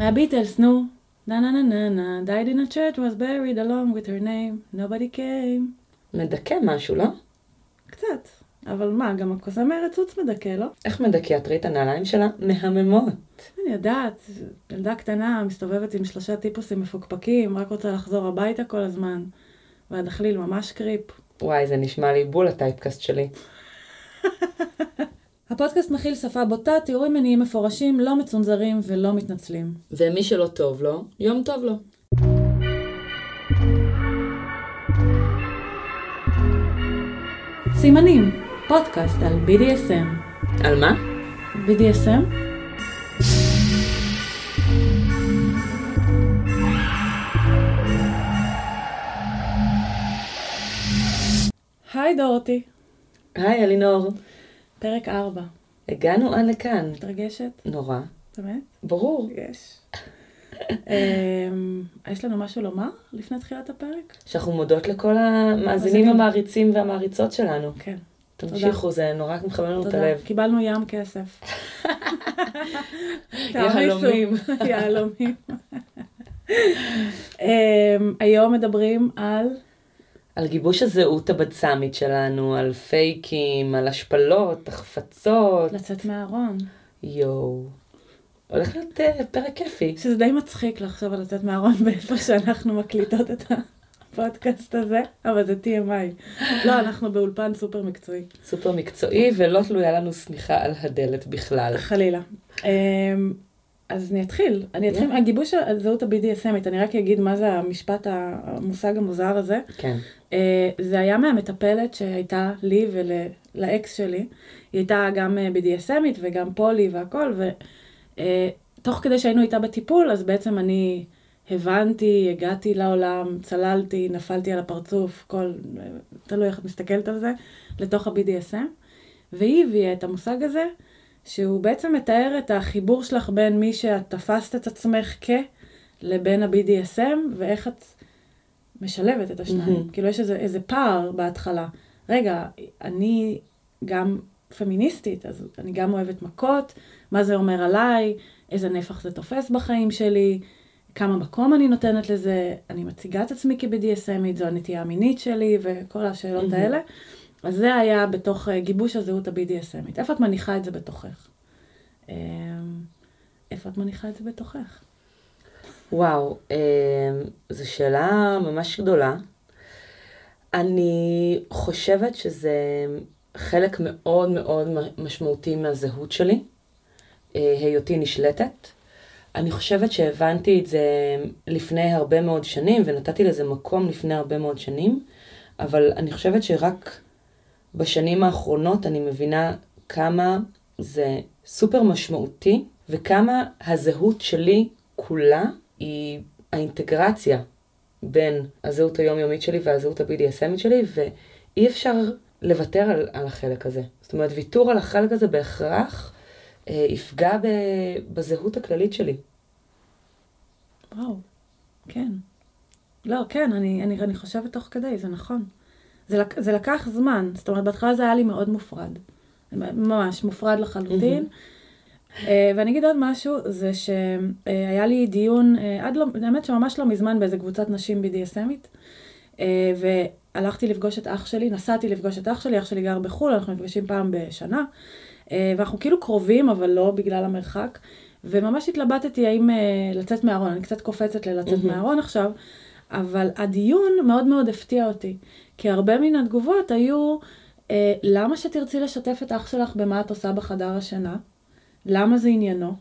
מהביטלס, נו. נה נה נה נה נה, died in a church was buried along with her name, nobody came. מדכא משהו, לא? קצת. אבל מה, גם הקוסם רצוץ מדכא, לא? איך מדכא? את ראית הנעליים שלה? מהממות. אני יודעת, ילדה קטנה, מסתובבת עם שלושה טיפוסים מפוקפקים, רק רוצה לחזור הביתה כל הזמן. והדחליל ממש קריפ. וואי, זה נשמע לי בול הטייפקאסט שלי. הפודקאסט מכיל שפה בוטה, תיאורים מיניים מפורשים, לא מצונזרים ולא מתנצלים. ומי שלא טוב לו, יום טוב לו. סימנים, פודקאסט על BDSM. על מה? BDSM? היי דורתי, היי, אלינור. פרק 4. הגענו עד לכאן. מתרגשת? נורא. באמת? ברור. יש. אמ, יש לנו משהו לומר לפני תחילת הפרק? שאנחנו מודות לכל המאזינים מאזינים. המעריצים והמעריצות שלנו. כן. תמשיכו, זה נורא מחמם לנו את. הלב. קיבלנו ים כסף. יהלומים. יהלומים. אמ, היום מדברים על... על גיבוש הזהות הבצ"מית שלנו, על פייקים, על השפלות, החפצות. לצאת מהארון. יואו. הולך להיות אה, פרק כיפי. שזה די מצחיק לחשוב על לצאת מהארון באיפה שאנחנו מקליטות את הפודקאסט הזה, אבל זה TMI. לא, אנחנו באולפן סופר מקצועי. סופר מקצועי ולא תלויה לנו שמיכה על הדלת בכלל. חלילה. אז אני אתחיל. אני אתחיל מהגיבוש הזהות ה-BDSMית. אני רק אגיד מה זה המשפט, המושג המוזר הזה. כן. אה, זה היה מהמטפלת שהייתה לי ולאקס שלי. היא הייתה גם אה, BDSMית וגם פולי והכל, ותוך כדי שהיינו איתה בטיפול, אז בעצם אני הבנתי, הגעתי לעולם, צללתי, נפלתי על הפרצוף, כל, אה, תלוי איך את מסתכלת על זה, לתוך ה-BDSM. והיא הביאה את המושג הזה, שהוא בעצם מתאר את החיבור שלך בין מי שאת תפסת את עצמך כ... לבין ה-BDSM, ואיך את משלבת את השניים. מהמם. כאילו יש איזה, איזה פער בהתחלה. רגע, אני גם פמיניסטית, אז אני גם אוהבת מכות, מה זה אומר עליי, איזה נפח זה תופס בחיים שלי, כמה מקום אני נותנת לזה, אני מציגה את עצמי כ-BDSMית, זו הנטייה המינית שלי, וכל השאלות מהמם. האלה. אז זה היה בתוך אה, גיבוש הזהות ה-BDSMית. איפה את מניחה את זה בתוכך? אמ, איפה את מניחה את זה בתוכך? וואו, אה, זו שאלה ממש גדולה. אני חושבת שזה חלק מאוד מאוד משמעותי מהזהות שלי, אה, היותי נשלטת. אני חושבת שהבנתי את זה לפני הרבה מאוד שנים, ונתתי לזה מקום לפני הרבה מאוד שנים, אבל אני חושבת שרק בשנים האחרונות אני מבינה כמה זה סופר משמעותי, וכמה הזהות שלי כולה היא האינטגרציה בין הזהות היומיומית שלי והזהות ה-BDSMית שלי, ואי אפשר לוותר על, על החלק הזה. זאת אומרת, ויתור על החלק הזה בהכרח אה, יפגע ב, בזהות הכללית שלי. וואו, כן. לא, כן, אני, אני, אני חושבת תוך כדי, זה נכון. זה, זה לקח זמן, זאת אומרת, בהתחלה זה היה לי מאוד מופרד. ממש מופרד לחלוטין. אה, ואני אגיד עוד משהו, זה שהיה לי דיון, אה, עד לא, האמת שממש לא מזמן באיזה קבוצת נשים BDSMית, אה, והלכתי לפגוש את אח שלי, נסעתי לפגוש את אח שלי, אח שלי גר בחו"ל, אנחנו נפגשים פעם בשנה, ואנחנו כאילו קרובים, אבל לא בגלל המרחק, וממש התלבטתי האם לצאת מהארון, אני קצת קופצת ללצאת מהמם. מהארון עכשיו, אבל הדיון מאוד מאוד הפתיע אותי, כי הרבה מן התגובות היו, אה, למה שתרצי לשתף את אח שלך במה את עושה בחדר השינה? למה זה עניינו?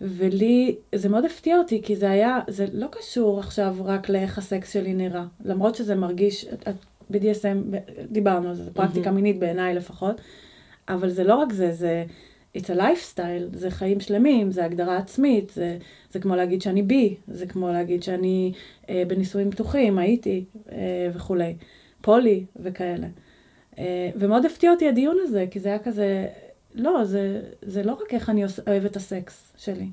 ולי, זה מאוד הפתיע אותי, כי זה היה, זה לא קשור עכשיו רק לאיך הסקס שלי נראה. למרות שזה מרגיש, BDSM, דיברנו על זה, זו פרקטיקה מינית בעיניי לפחות, אבל זה לא רק זה, זה, it's a lifestyle, זה חיים שלמים, זה הגדרה עצמית, זה, זה כמו להגיד שאני בי, זה כמו להגיד שאני אה, בנישואים פתוחים, הייתי אה, וכולי, פולי וכאלה. אה, ומאוד הפתיע אותי הדיון הזה, כי זה היה כזה, לא, זה, זה לא רק איך אני אוהבת את הסקס שלי,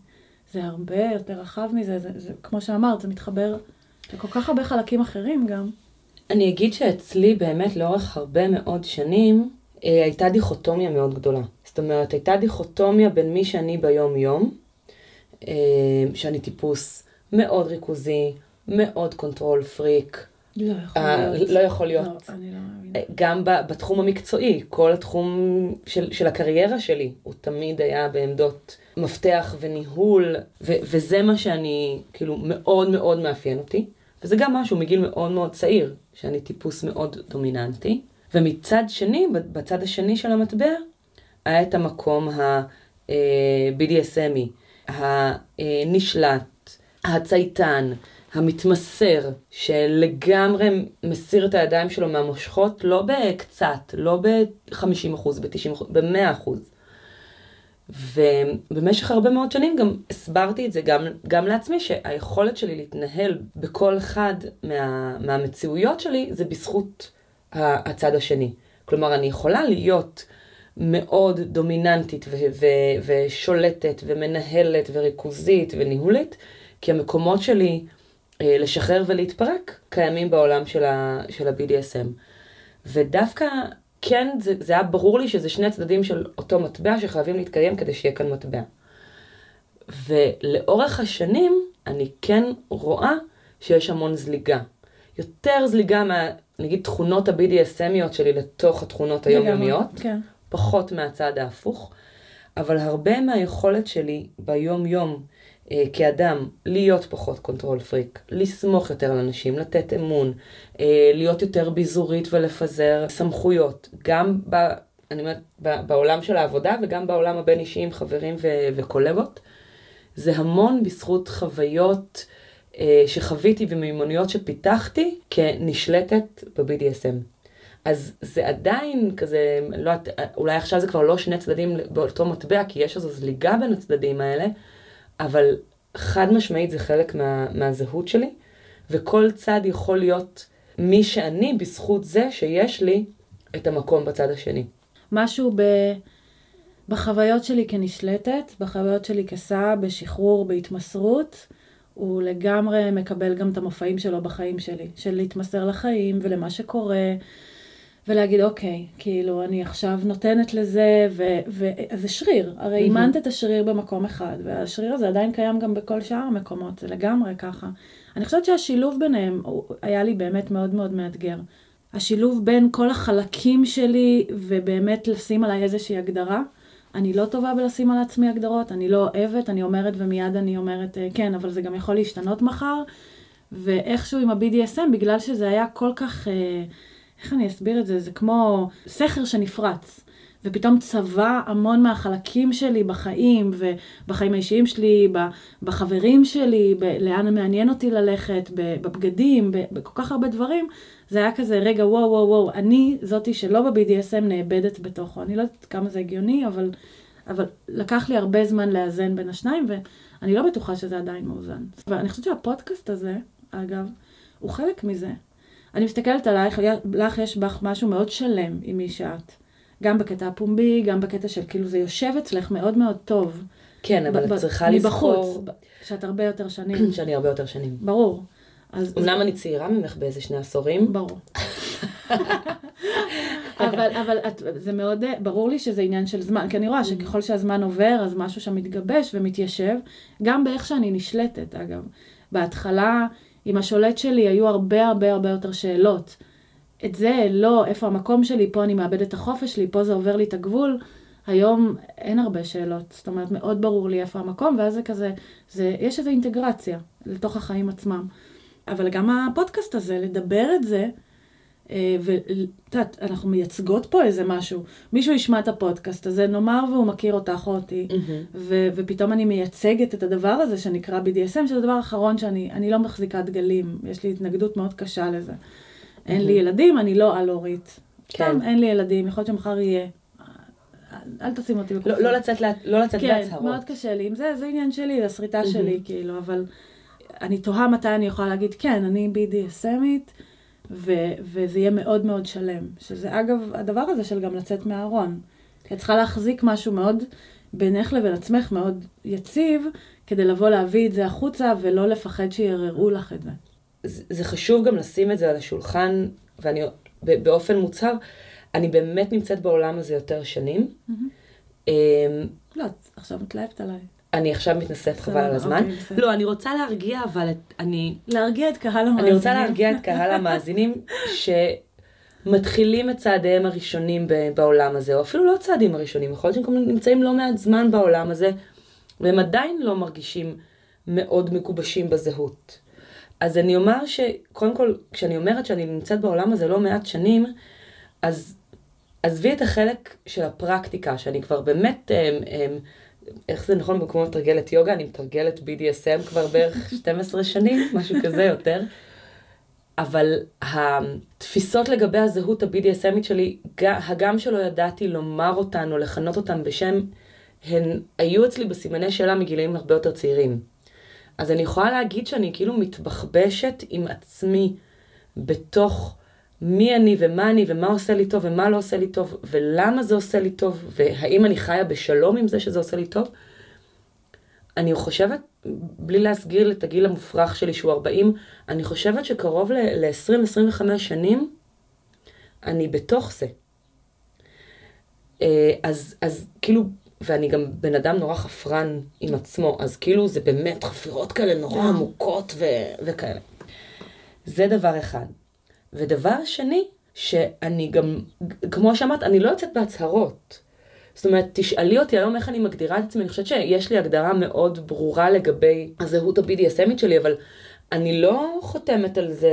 זה הרבה יותר רחב מזה, זה, זה, כמו שאמרת, זה מתחבר לכל כך הרבה חלקים אחרים גם. אני אגיד שאצלי באמת לאורך הרבה מאוד שנים אה, הייתה דיכוטומיה מאוד גדולה. זאת אומרת, הייתה דיכוטומיה בין מי שאני ביום-יום, אה, שאני טיפוס מאוד ריכוזי, מאוד control freak. לא יכול אה, להיות. לא יכול להיות. לא, אני לא מאמינה. אה, גם בתחום המקצועי, כל התחום של, של הקריירה שלי, הוא תמיד היה בעמדות מפתח וניהול, ו- וזה מה שאני, כאילו, מאוד מאוד מאפיין אותי. וזה גם משהו מגיל מאוד מאוד צעיר, שאני טיפוס מאוד דומיננטי. ומצד שני, בצד השני של המטבע, היה את המקום ה-BDSMי, הנשלט, הצייתן, המתמסר, שלגמרי מסיר את הידיים שלו מהמושכות, לא בקצת, לא ב-50%, ב-90%, ב-100%. ובמשך הרבה מאוד שנים גם הסברתי את זה גם, גם לעצמי, שהיכולת שלי להתנהל בכל אחד מה, מהמציאויות שלי זה בזכות הצד השני. כלומר, אני יכולה להיות מאוד דומיננטית ו- ו- ושולטת ומנהלת וריכוזית וניהולית, כי המקומות שלי אה, לשחרר ולהתפרק קיימים בעולם של, ה- של ה-BDSM. ודווקא כן, זה, זה היה ברור לי שזה שני צדדים של אותו מטבע שחייבים להתקיים כדי שיהיה כאן מטבע. ולאורך השנים אני כן רואה שיש המון זליגה. יותר זליגה מה, נגיד, תכונות ה-BDSMיות שלי לתוך התכונות היומיומיות, כן. פחות מהצד ההפוך, אבל הרבה מהיכולת שלי ביום-יום אה, כאדם להיות פחות control freak, לסמוך יותר על אנשים, לתת אמון, אה, להיות יותר ביזורית ולפזר סמכויות, גם ב, אני אומרת, בעולם של העבודה וגם בעולם הבין אישי עם חברים ו- וקולגות. זה המון בזכות חוויות אה, שחוויתי ומיומנויות שפיתחתי כנשלטת ב-BDSM. אז זה עדיין כזה, לא, אולי עכשיו זה כבר לא שני צדדים באותו מטבע, כי יש איזו זליגה בין הצדדים האלה, אבל חד משמעית זה חלק מה, מהזהות שלי, וכל צד יכול להיות מי שאני בזכות זה שיש לי את המקום בצד השני. משהו ב... בחוויות שלי כנשלטת, בחוויות שלי כסע, בשחרור, בהתמסרות, הוא לגמרי מקבל גם את המופעים שלו בחיים שלי, של להתמסר לחיים ולמה שקורה, ולהגיד, אוקיי, כאילו, אני עכשיו נותנת לזה, ו- ו- אז זה שריר. הרי מהמם. אימנת את השריר במקום אחד, והשריר הזה עדיין קיים גם בכל שאר המקומות, זה לגמרי ככה. אני חושבת שהשילוב ביניהם היה לי באמת מאוד מאוד מאתגר. השילוב בין כל החלקים שלי, ובאמת לשים עליי איזושהי הגדרה. אני לא טובה בלשים על עצמי הגדרות, אני לא אוהבת, אני אומרת ומיד אני אומרת, "אה, כן, אבל זה גם יכול להשתנות מחר. ואיכשהו עם ה-BDSM, בגלל שזה היה כל כך, אה, איך אני אסביר את זה? זה כמו סכר שנפרץ. ופתאום צבע המון מהחלקים שלי בחיים, ובחיים האישיים שלי, בחברים שלי, ב- לאן מעניין אותי ללכת, בבגדים, בכל כך הרבה דברים. זה היה כזה, רגע, וואו, וואו, וואו, אני זאתי שלא ב-BDSM נאבדת בתוכו. אני לא יודעת כמה זה הגיוני, אבל, אבל לקח לי הרבה זמן לאזן בין השניים, ואני לא בטוחה שזה עדיין מאוזן. ואני חושבת שהפודקאסט הזה, אגב, הוא חלק מזה. אני מסתכלת עלייך, לך יש בך משהו מאוד שלם עם מי שאת. גם בקטע הפומבי, גם בקטע של כאילו זה יושב אצלך מאוד מאוד טוב. כן, אבל את צריכה מבחוץ, לזכור ב- שאת הרבה יותר שנים. שאני הרבה יותר שנים. ברור. אז אמנם אני צעירה ממך באיזה שני עשורים, ברור. אבל, אבל את, זה מאוד, ברור לי שזה עניין של זמן, כי אני רואה שככל שהזמן עובר, אז משהו שם מתגבש ומתיישב, גם באיך שאני נשלטת, אגב. בהתחלה, עם השולט שלי היו הרבה הרבה הרבה יותר שאלות. את זה, לא, איפה המקום שלי, פה אני מאבדת את החופש שלי, פה זה עובר לי את הגבול. היום אין הרבה שאלות, זאת אומרת, מאוד ברור לי איפה המקום, ואז זה כזה, זה, יש איזו אינטגרציה לתוך החיים עצמם. אבל גם הפודקאסט הזה, לדבר את זה, ואת יודעת, אנחנו מייצגות פה איזה משהו. מישהו ישמע את הפודקאסט הזה, נאמר והוא מכיר אותך או אותי, ו- ופתאום אני מייצגת את הדבר הזה שנקרא BDSM, שזה הדבר האחרון שאני אני לא מחזיקה דגלים, יש לי התנגדות מאוד קשה לזה. אין לי ילדים, אני לא על-הורית. כן. סתם, אין לי ילדים, יכול להיות שמחר יהיה. אל תשים אותי לא, בקופסה. לא לצאת, לה- לא לצאת כן, בהצהרות. מאוד קשה לי עם זה, זה עניין שלי, זה הסריטה שלי, כאילו, אבל אני תוהה מתי אני יכולה להגיד, כן, אני BDSMית, ו- וזה יהיה מאוד מאוד שלם. שזה אגב, הדבר הזה של גם לצאת מהארון. את צריכה להחזיק משהו מאוד בינך לבין עצמך, מאוד יציב, כדי לבוא להביא את זה החוצה, ולא לפחד שיערערו לך את זה. זה זה חשוב גם לשים את זה על השולחן, ואני באופן מוצהר, אני באמת נמצאת בעולם הזה יותר שנים. אמ, לא, את עכשיו מתלהבת עליי. אני עכשיו מתנשאת חבל על הזמן. אוקיי. לא, אני רוצה להרגיע, אבל אני... להרגיע את קהל המאזינים. אני רוצה להרגיע את קהל המאזינים שמתחילים את צעדיהם הראשונים בעולם הזה, או אפילו לא הצעדים הראשונים, יכול להיות שהם נמצאים לא מעט זמן בעולם הזה, והם עדיין לא מרגישים מאוד מגובשים בזהות. אז אני אומר שקודם כל, כשאני אומרת שאני נמצאת בעולם הזה לא מעט שנים, אז עזבי את החלק של הפרקטיקה, שאני כבר באמת, הם, הם, איך זה נכון במקום מתרגלת יוגה, אני מתרגלת BDSM כבר בערך 12 שנים, משהו כזה יותר. אבל התפיסות לגבי הזהות ה-BDSMית שלי, הגם שלא ידעתי לומר אותן או לכנות אותן בשם, הן היו אצלי בסימני שאלה מגילאים הרבה יותר צעירים. אז אני יכולה להגיד שאני כאילו מתבחבשת עם עצמי בתוך מי אני ומה אני ומה עושה לי טוב ומה לא עושה לי טוב ולמה זה עושה לי טוב והאם אני חיה בשלום עם זה שזה עושה לי טוב. אני חושבת, בלי להסגיר את הגיל המופרך שלי שהוא 40, אני חושבת שקרוב ל-20-25 שנים אני בתוך זה. אה, אז, אז כאילו, ואני גם בן אדם נורא חפרן עם עצמו, אז כאילו זה באמת חפירות כאלה נורא עמוקות ו- וכאלה. זה דבר אחד. ודבר שני, שאני גם, כמו שאמרת, אני לא יוצאת בהצהרות. זאת אומרת, תשאלי אותי היום איך אני מגדירה את עצמי, אני חושבת שיש לי הגדרה מאוד ברורה לגבי הזהות ה-BDSMית שלי, אבל אני לא חותמת על זה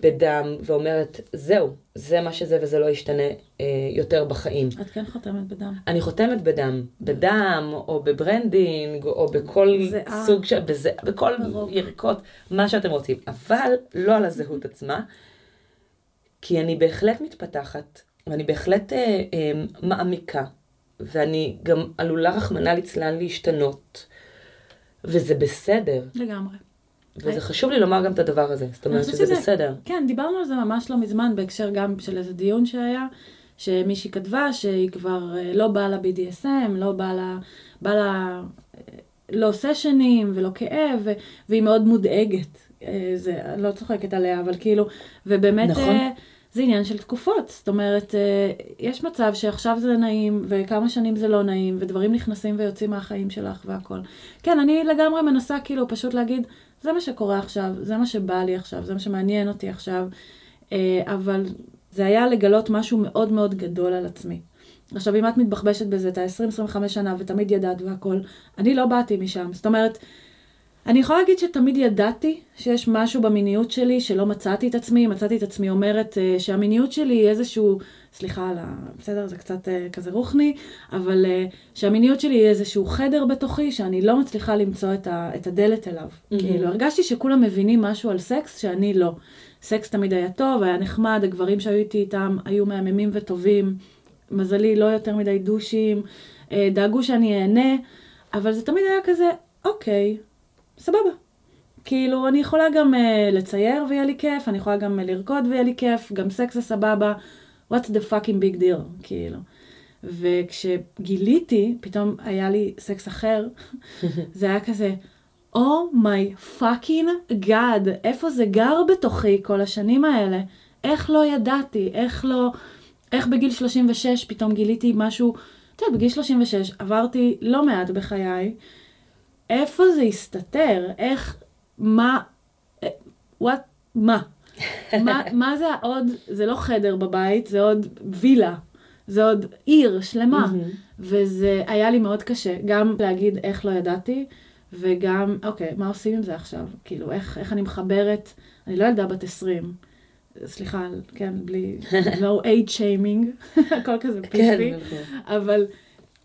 בדם ואומרת, זהו, זה מה שזה וזה לא ישתנה אה, יותר בחיים. את כן חותמת בדם. אני חותמת בדם, בדם, או ב branding, או בכל זיעה. סוג של, בזה, בכל ברוק. ירקות, מה שאתם רוצים, אבל לא על הזהות עצמה, כי אני בהחלט מתפתחת, ואני בהחלט אה, אה, מעמיקה, ואני גם עלולה רחמנא ליצלן להשתנות, וזה בסדר, לגמרי. וזה חשוב לי לומר גם את הדבר הזה, זאת אומרת שזה שזה- בסדר. כן, דיברנו על זה ממש לא מזמן בהקשר גם של איזה דיון שהיה, שמישהי כתבה שהיא כבר אה, לא באה ל-BDSM, לא באה ל... באה ל... אה, לא סשנים ולא כאב. והיא מאוד מודאגת. אה, זה, לא צוחקת עליה, אבל כאילו, ובאמת נכון. אה, זה עניין של תקופות. זאת אומרת, אה, יש מצב שעכשיו זה נעים, וכמה שנים זה לא נעים, ודברים נכנסים ויוצאים מהחיים שלך והכל. כן, אני לגמרי מנסה כאילו פשוט להגיד, זה מה שקורה עכשיו, זה מה שבא לי עכשיו, זה מה שמעניין אותי עכשיו, אבל זה היה לגלות משהו מאוד מאוד גדול על עצמי. עכשיו, אם את מתבחבשת בזה את ה-20-25 שנה ותמיד ידעת והכל, אני לא באתי משם. זאת אומרת, אני יכולה להגיד שתמיד ידעתי שיש משהו במיניות שלי שלא מצאתי את עצמי, מצאתי את עצמי אומרת אה, שהמיניות שלי היא איזשהו, סליחה על ה... בסדר, זה קצת אה, כזה רוחני, אבל אה, שהמיניות שלי היא איזשהו חדר בתוכי שאני לא מצליחה למצוא את, ה, את הדלת אליו. מהמם. כאילו, הרגשתי שכולם מבינים משהו על סקס שאני לא. סקס תמיד היה טוב, היה נחמד, הגברים שהיו איתי איתם היו מהממים וטובים. מזלי, לא יותר מדי דושים, דאגו שאני אהנה, אבל זה תמיד היה כזה, אוקיי, סבבה. כאילו, אני יכולה גם uh, לצייר ויהיה לי כיף, אני יכולה גם uh, לרקוד ויהיה לי כיף, גם סקס זה סבבה, what's the fucking big deal, כאילו. וכשגיליתי, פתאום היה לי סקס אחר, זה היה כזה, Oh my fucking god, איפה זה גר בתוכי כל השנים האלה? איך לא ידעתי? איך לא... איך בגיל 36 פתאום גיליתי משהו... את יודעת, בגיל 36 עברתי לא מעט בחיי. איפה זה הסתתר? איך... מה... וואט... מה? מה, מה זה עוד... זה לא חדר בבית, זה עוד וילה. זה עוד עיר שלמה. מהמם. וזה היה לי מאוד קשה, גם להגיד איך לא ידעתי, וגם, אוקיי, מה עושים עם זה עכשיו? כאילו, איך, איך אני מחברת, אני לא ילדה בת 20, סליחה, כן, בלי, no age shaming, הכל כזה כן, פיפי, נכון. אבל,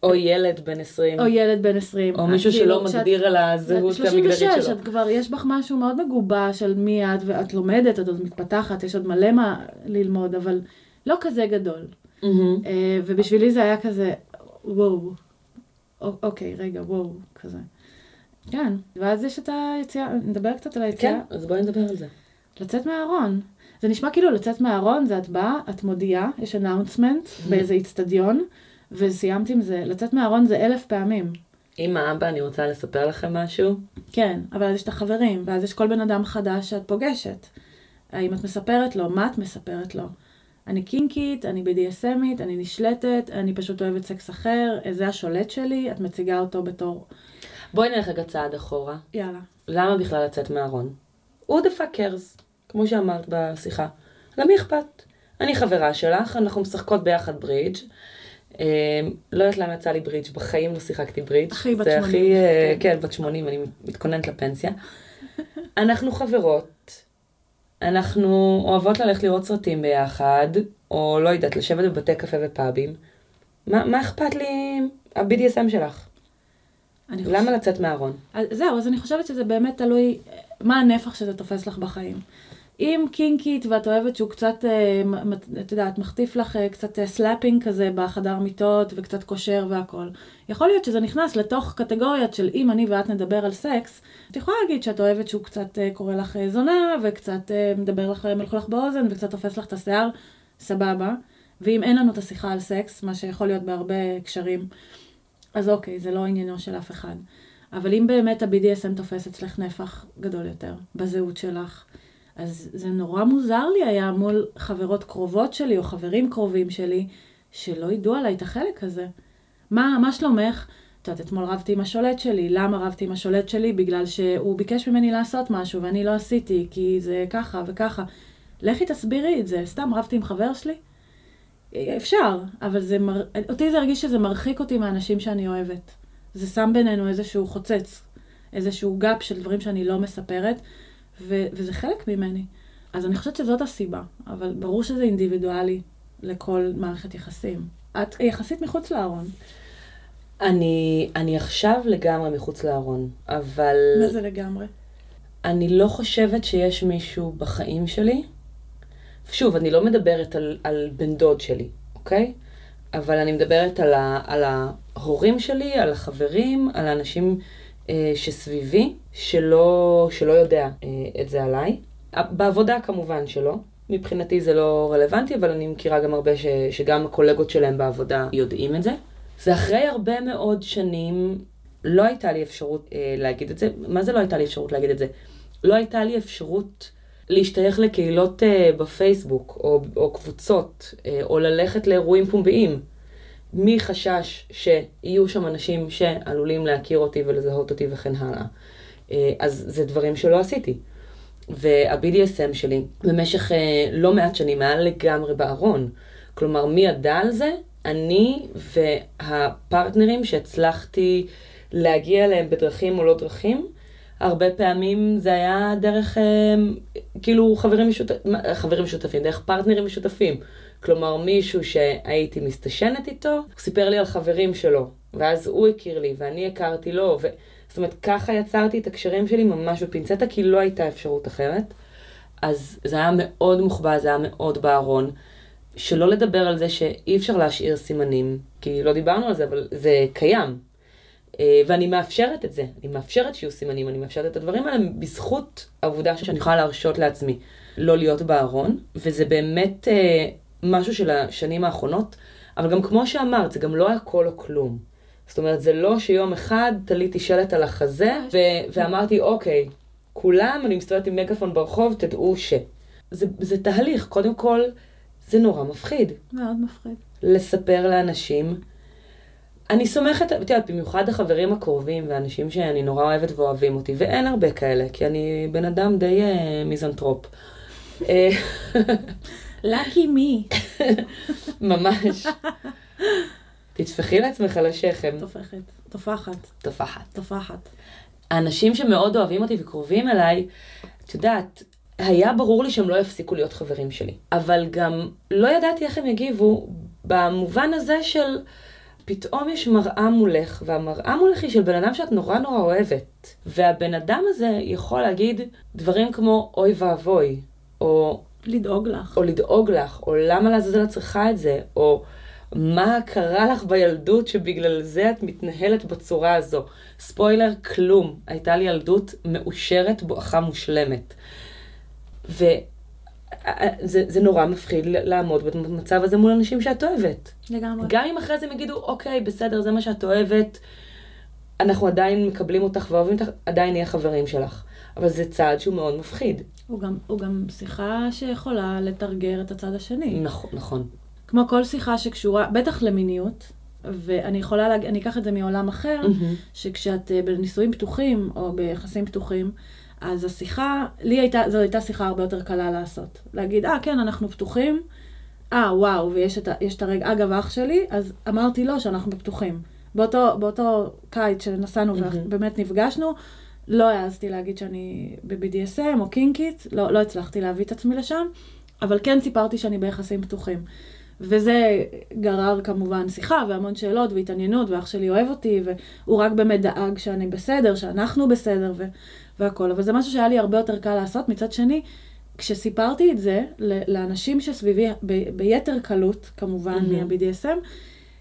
או ילד בן 20, או ילד בן 20. או מישהו כאילו, שלא מגדיר על הזהות המגדרית 36, שלו. את כבר, יש בך משהו מאוד מגובש על מי את, ואת לומדת, את עוד מתפתחת, יש עוד מלא מה ללמוד, אבל לא כזה גדול. אה, ובשבילי זה היה כזה, וואו, אוקיי, רגע, וואו, כזה. כן, ואז יש את היציאה, נדבר קצת על היציאה, כן, אז בואי נדבר על זה. לצאת מהארון. זה נשמע כאילו לצאת מהארון, זה את באה, את מודיעה, יש אנאונסמנט באיזה איצטדיון, וסיימת עם זה. לצאת מהארון זה אלף פעמים. אמא, אבא, אני רוצה לספר לכם משהו. כן, אבל אז יש את החברים, ואז יש כל בן אדם חדש שאת פוגשת. האם את מספרת לו? מה את מספרת לו? אני קינקית, אני BDSMית, אני נשלטת, אני פשוט אוהבת סקס אחר, זה השולט שלי, את מציגה אותו בתור... בואי נלך רגע צעד אחורה. יאללה. למה בכלל לצאת מהארון? the fuck cares, כמו שאמרת בשיחה. למי אכפת? אני חברה שלך, אנחנו משחקות ביחד ברידג'. אה, לא יודעת למה יצא לי ברידג', בחיים לא שיחקתי ברידג'. הכי בת זה 80. הכי, אה, כן. כן, בת 80, אני מתכוננת לפנסיה. אנחנו חברות, אנחנו אוהבות ללכת לראות סרטים ביחד, או לא יודעת, לשבת בבתי קפה ופאבים. מה, מה אכפת לי ה-BDSM שלך? למה לצאת מהארון? אז זהו, אז אני חושבת שזה באמת תלוי מה הנפח שזה תופס לך בחיים. אם קינקית ואת אוהבת שהוא קצת, אה, את יודעת, מחטיף לך אה, קצת אה, slapping כזה בחדר מיטות וקצת קושר והכל. יכול להיות שזה נכנס לתוך קטגוריית של אם אני ואת נדבר על סקס, את יכולה להגיד שאת אוהבת שהוא קצת קורא לך זונה וקצת מדבר לך, מלך לך באוזן וקצת תופס לך את השיער, סבבה. ואם אין לנו את השיחה על סקס, מה שיכול להיות בהרבה הקשרים, אז אוקיי, זה לא עניינו של אף אחד. אבל אם באמת ה-BDSM תופס אצלך נפח גדול יותר בזהות שלך, אז זה נורא מוזר לי היה מול חברות קרובות שלי או חברים קרובים שלי, שלא ידעו עליי את החלק הזה. מה, מה שלומך? את יודעת, אתמול רבתי עם השולט שלי. למה רבתי עם השולט שלי? בגלל שהוא ביקש ממני לעשות משהו ואני לא עשיתי, כי זה ככה וככה. לכי תסבירי את זה. סתם רבתי עם חבר שלי? אפשר, אבל זה מר... אותי זה הרגיש שזה מרחיק אותי מהאנשים שאני אוהבת. זה שם בינינו איזשהו חוצץ, איזשהו גאפ של דברים שאני לא מספרת, ו... וזה חלק ממני. אז אני חושבת שזאת הסיבה, אבל ברור שזה אינדיבידואלי לכל מערכת יחסים. את יחסית מחוץ לארון. אני, אני עכשיו לגמרי מחוץ לארון, אבל מה זה לגמרי? אני לא חושבת שיש מישהו בחיים שלי. שוב, אני לא מדברת על, על בן דוד שלי, אוקיי? אבל אני מדברת על, ה, על ההורים שלי, על החברים, על האנשים שסביבי, שלא, שלא יודע אה, את זה עליי. בעבודה כמובן שלא. מבחינתי זה לא רלוונטי, אבל אני מכירה גם הרבה ש, שגם הקולגות שלהם בעבודה יודעים את זה. זה אחרי הרבה מאוד שנים, לא הייתה לי אפשרות אה, להגיד את זה. מה זה לא הייתה לי אפשרות להגיד את זה? לא הייתה לי אפשרות להשתייך לקהילות אה, בפייסבוק, או, או קבוצות, אה, או ללכת לאירועים פומביים. מחשש שיהיו שם אנשים שעלולים להכיר אותי ולזהות אותי וכן הלאה. אה, אז זה דברים שלא עשיתי. וה-BDSM שלי במשך אה, לא מעט שנים היה לגמרי בארון. כלומר, מי ידע על זה? אני והפרטנרים שהצלחתי להגיע אליהם בדרכים או לא דרכים, הרבה פעמים זה היה דרך, אה, כאילו, חברים, משותפ... חברים משותפים, דרך פרטנרים משותפים. כלומר, מישהו שהייתי מסתשנת איתו, הוא סיפר לי על חברים שלו, ואז הוא הכיר לי, ואני הכרתי לו, ו... זאת אומרת, ככה יצרתי את הקשרים שלי ממש בפינצטה, כי לא הייתה אפשרות אחרת. אז זה היה מאוד מוחבא, זה היה מאוד בארון. שלא לדבר על זה שאי אפשר להשאיר סימנים, כי לא דיברנו על זה, אבל זה קיים. אה, ואני מאפשרת את זה, אני מאפשרת שיהיו סימנים, אני מאפשרת את הדברים האלה בזכות העובדה שאני יכולה להרשות לעצמי לא להיות בארון, וזה באמת אה, משהו של השנים האחרונות, אבל גם כמו שאמרת, זה גם לא הכל או כלום. זאת אומרת, זה לא שיום אחד תליתי שלט על החזה, ו- ואמרתי, אוקיי, כולם, אני מסתובבת עם מגאפון ברחוב, תדעו ש... זה, זה תהליך, קודם כל, זה נורא מפחיד. מאוד מפחיד. לספר לאנשים. אני סומכת, את יודעת, במיוחד החברים הקרובים ואנשים שאני נורא אוהבת ואוהבים אותי, ואין הרבה כאלה, כי אני בן אדם די אה, מיזנטרופ. לקי מי. ממש. תטפחי לעצמך על השכם. תופחת. תופחת. תופחת. תופחת. האנשים שמאוד אוהבים אותי וקרובים אליי, את יודעת, היה ברור לי שהם לא יפסיקו להיות חברים שלי. אבל גם לא ידעתי איך הם יגיבו, במובן הזה של פתאום יש מראה מולך, והמראה מולך היא של בן אדם שאת נורא נורא אוהבת. והבן אדם הזה יכול להגיד דברים כמו אוי ואבוי, או, לדאוג לך. או לדאוג לך, או למה לעזאזל את צריכה את זה, או מה קרה לך בילדות שבגלל זה את מתנהלת בצורה הזו. ספוילר, כלום. הייתה לי ילדות מאושרת, בואכה מושלמת. וזה זה נורא מפחיד לעמוד במצב הזה מול אנשים שאת אוהבת. לגמרי. גם אם אחרי זה הם יגידו, אוקיי, בסדר, זה מה שאת אוהבת, אנחנו עדיין מקבלים אותך ואוהבים אותך, עדיין נהיה חברים שלך. אבל זה צעד שהוא מאוד מפחיד. הוא גם, הוא גם שיחה שיכולה לתרגר את הצד השני. נכון, נכון. כמו כל שיחה שקשורה, בטח למיניות, ואני יכולה להגיד, אני אקח את זה מעולם אחר, שכשאת אה, בנישואים פתוחים או ביחסים פתוחים, אז השיחה, לי הייתה, זו הייתה שיחה הרבה יותר קלה לעשות. להגיד, אה, כן, אנחנו פתוחים, אה, וואו, ויש את, את הרגע, אגב, אח שלי, אז אמרתי לו שאנחנו פתוחים. באותו, באותו קיץ שנסענו ובאמת נפגשנו, לא העזתי להגיד שאני ב-BDSM או קינקית, לא, לא הצלחתי להביא את עצמי לשם, אבל כן סיפרתי שאני ביחסים פתוחים. וזה גרר כמובן שיחה והמון שאלות והתעניינות, ואח שלי אוהב אותי, והוא רק באמת דאג שאני בסדר, שאנחנו בסדר ו- והכל. אבל זה משהו שהיה לי הרבה יותר קל לעשות. מצד שני, כשסיפרתי את זה לאנשים שסביבי, ב- ביתר קלות, כמובן, מהמם. מה-BDSM,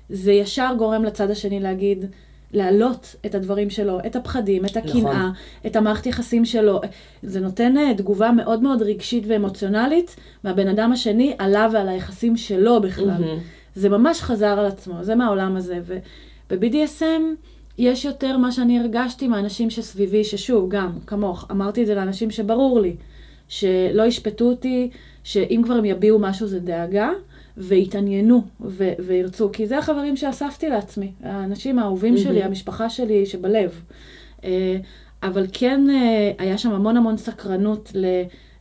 זה ישר גורם לצד השני להגיד, להעלות את הדברים שלו, את הפחדים, את הקנאה, נכון. את המערכת יחסים שלו. זה נותן אה, תגובה מאוד מאוד רגשית ואמוציונלית מהבן אדם השני עליו ועל היחסים שלו בכלל. מהמם. זה ממש חזר על עצמו, זה מהעולם הזה. וב-BDSM יש יותר מה שאני הרגשתי מהאנשים שסביבי, ששוב, גם, כמוך, אמרתי את זה לאנשים שברור לי, שלא ישפטו אותי, שאם כבר הם יביעו משהו זה דאגה, ויתעניינו ו- וירצו, כי זה החברים שאספתי לעצמי, האנשים האהובים שלי, מהמם. המשפחה שלי שבלב. אה, אבל כן אה, היה שם המון המון סקרנות ל...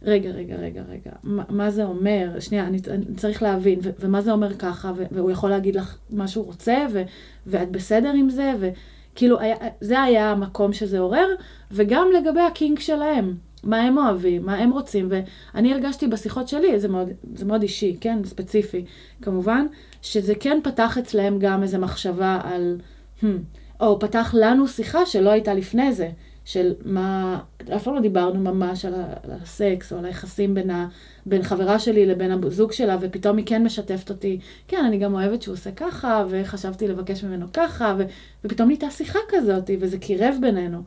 רגע, רגע, רגע, רגע, מה, מה זה אומר? שנייה, אני, אני צריך להבין, ו, ומה זה אומר ככה, ו, והוא יכול להגיד לך מה שהוא רוצה, ו, ואת בסדר עם זה, וכאילו, היה, זה היה המקום שזה עורר, וגם לגבי הקינק שלהם, מה הם אוהבים, מה הם רוצים, ואני הרגשתי בשיחות שלי, זה מאוד, זה מאוד אישי, כן, ספציפי, כמובן, שזה כן פתח אצלהם גם איזו מחשבה על, hmm, או פתח לנו שיחה שלא הייתה לפני זה, של מה, אף פעם לא דיברנו ממש על, על הסקס או על היחסים בין, ה, בין חברה שלי לבין הזוג שלה, ופתאום היא כן משתפת אותי, כן, אני גם אוהבת שהוא עושה ככה, וחשבתי לבקש ממנו ככה, ו, ופתאום נהייתה שיחה כזאת, וזה קירב בינינו.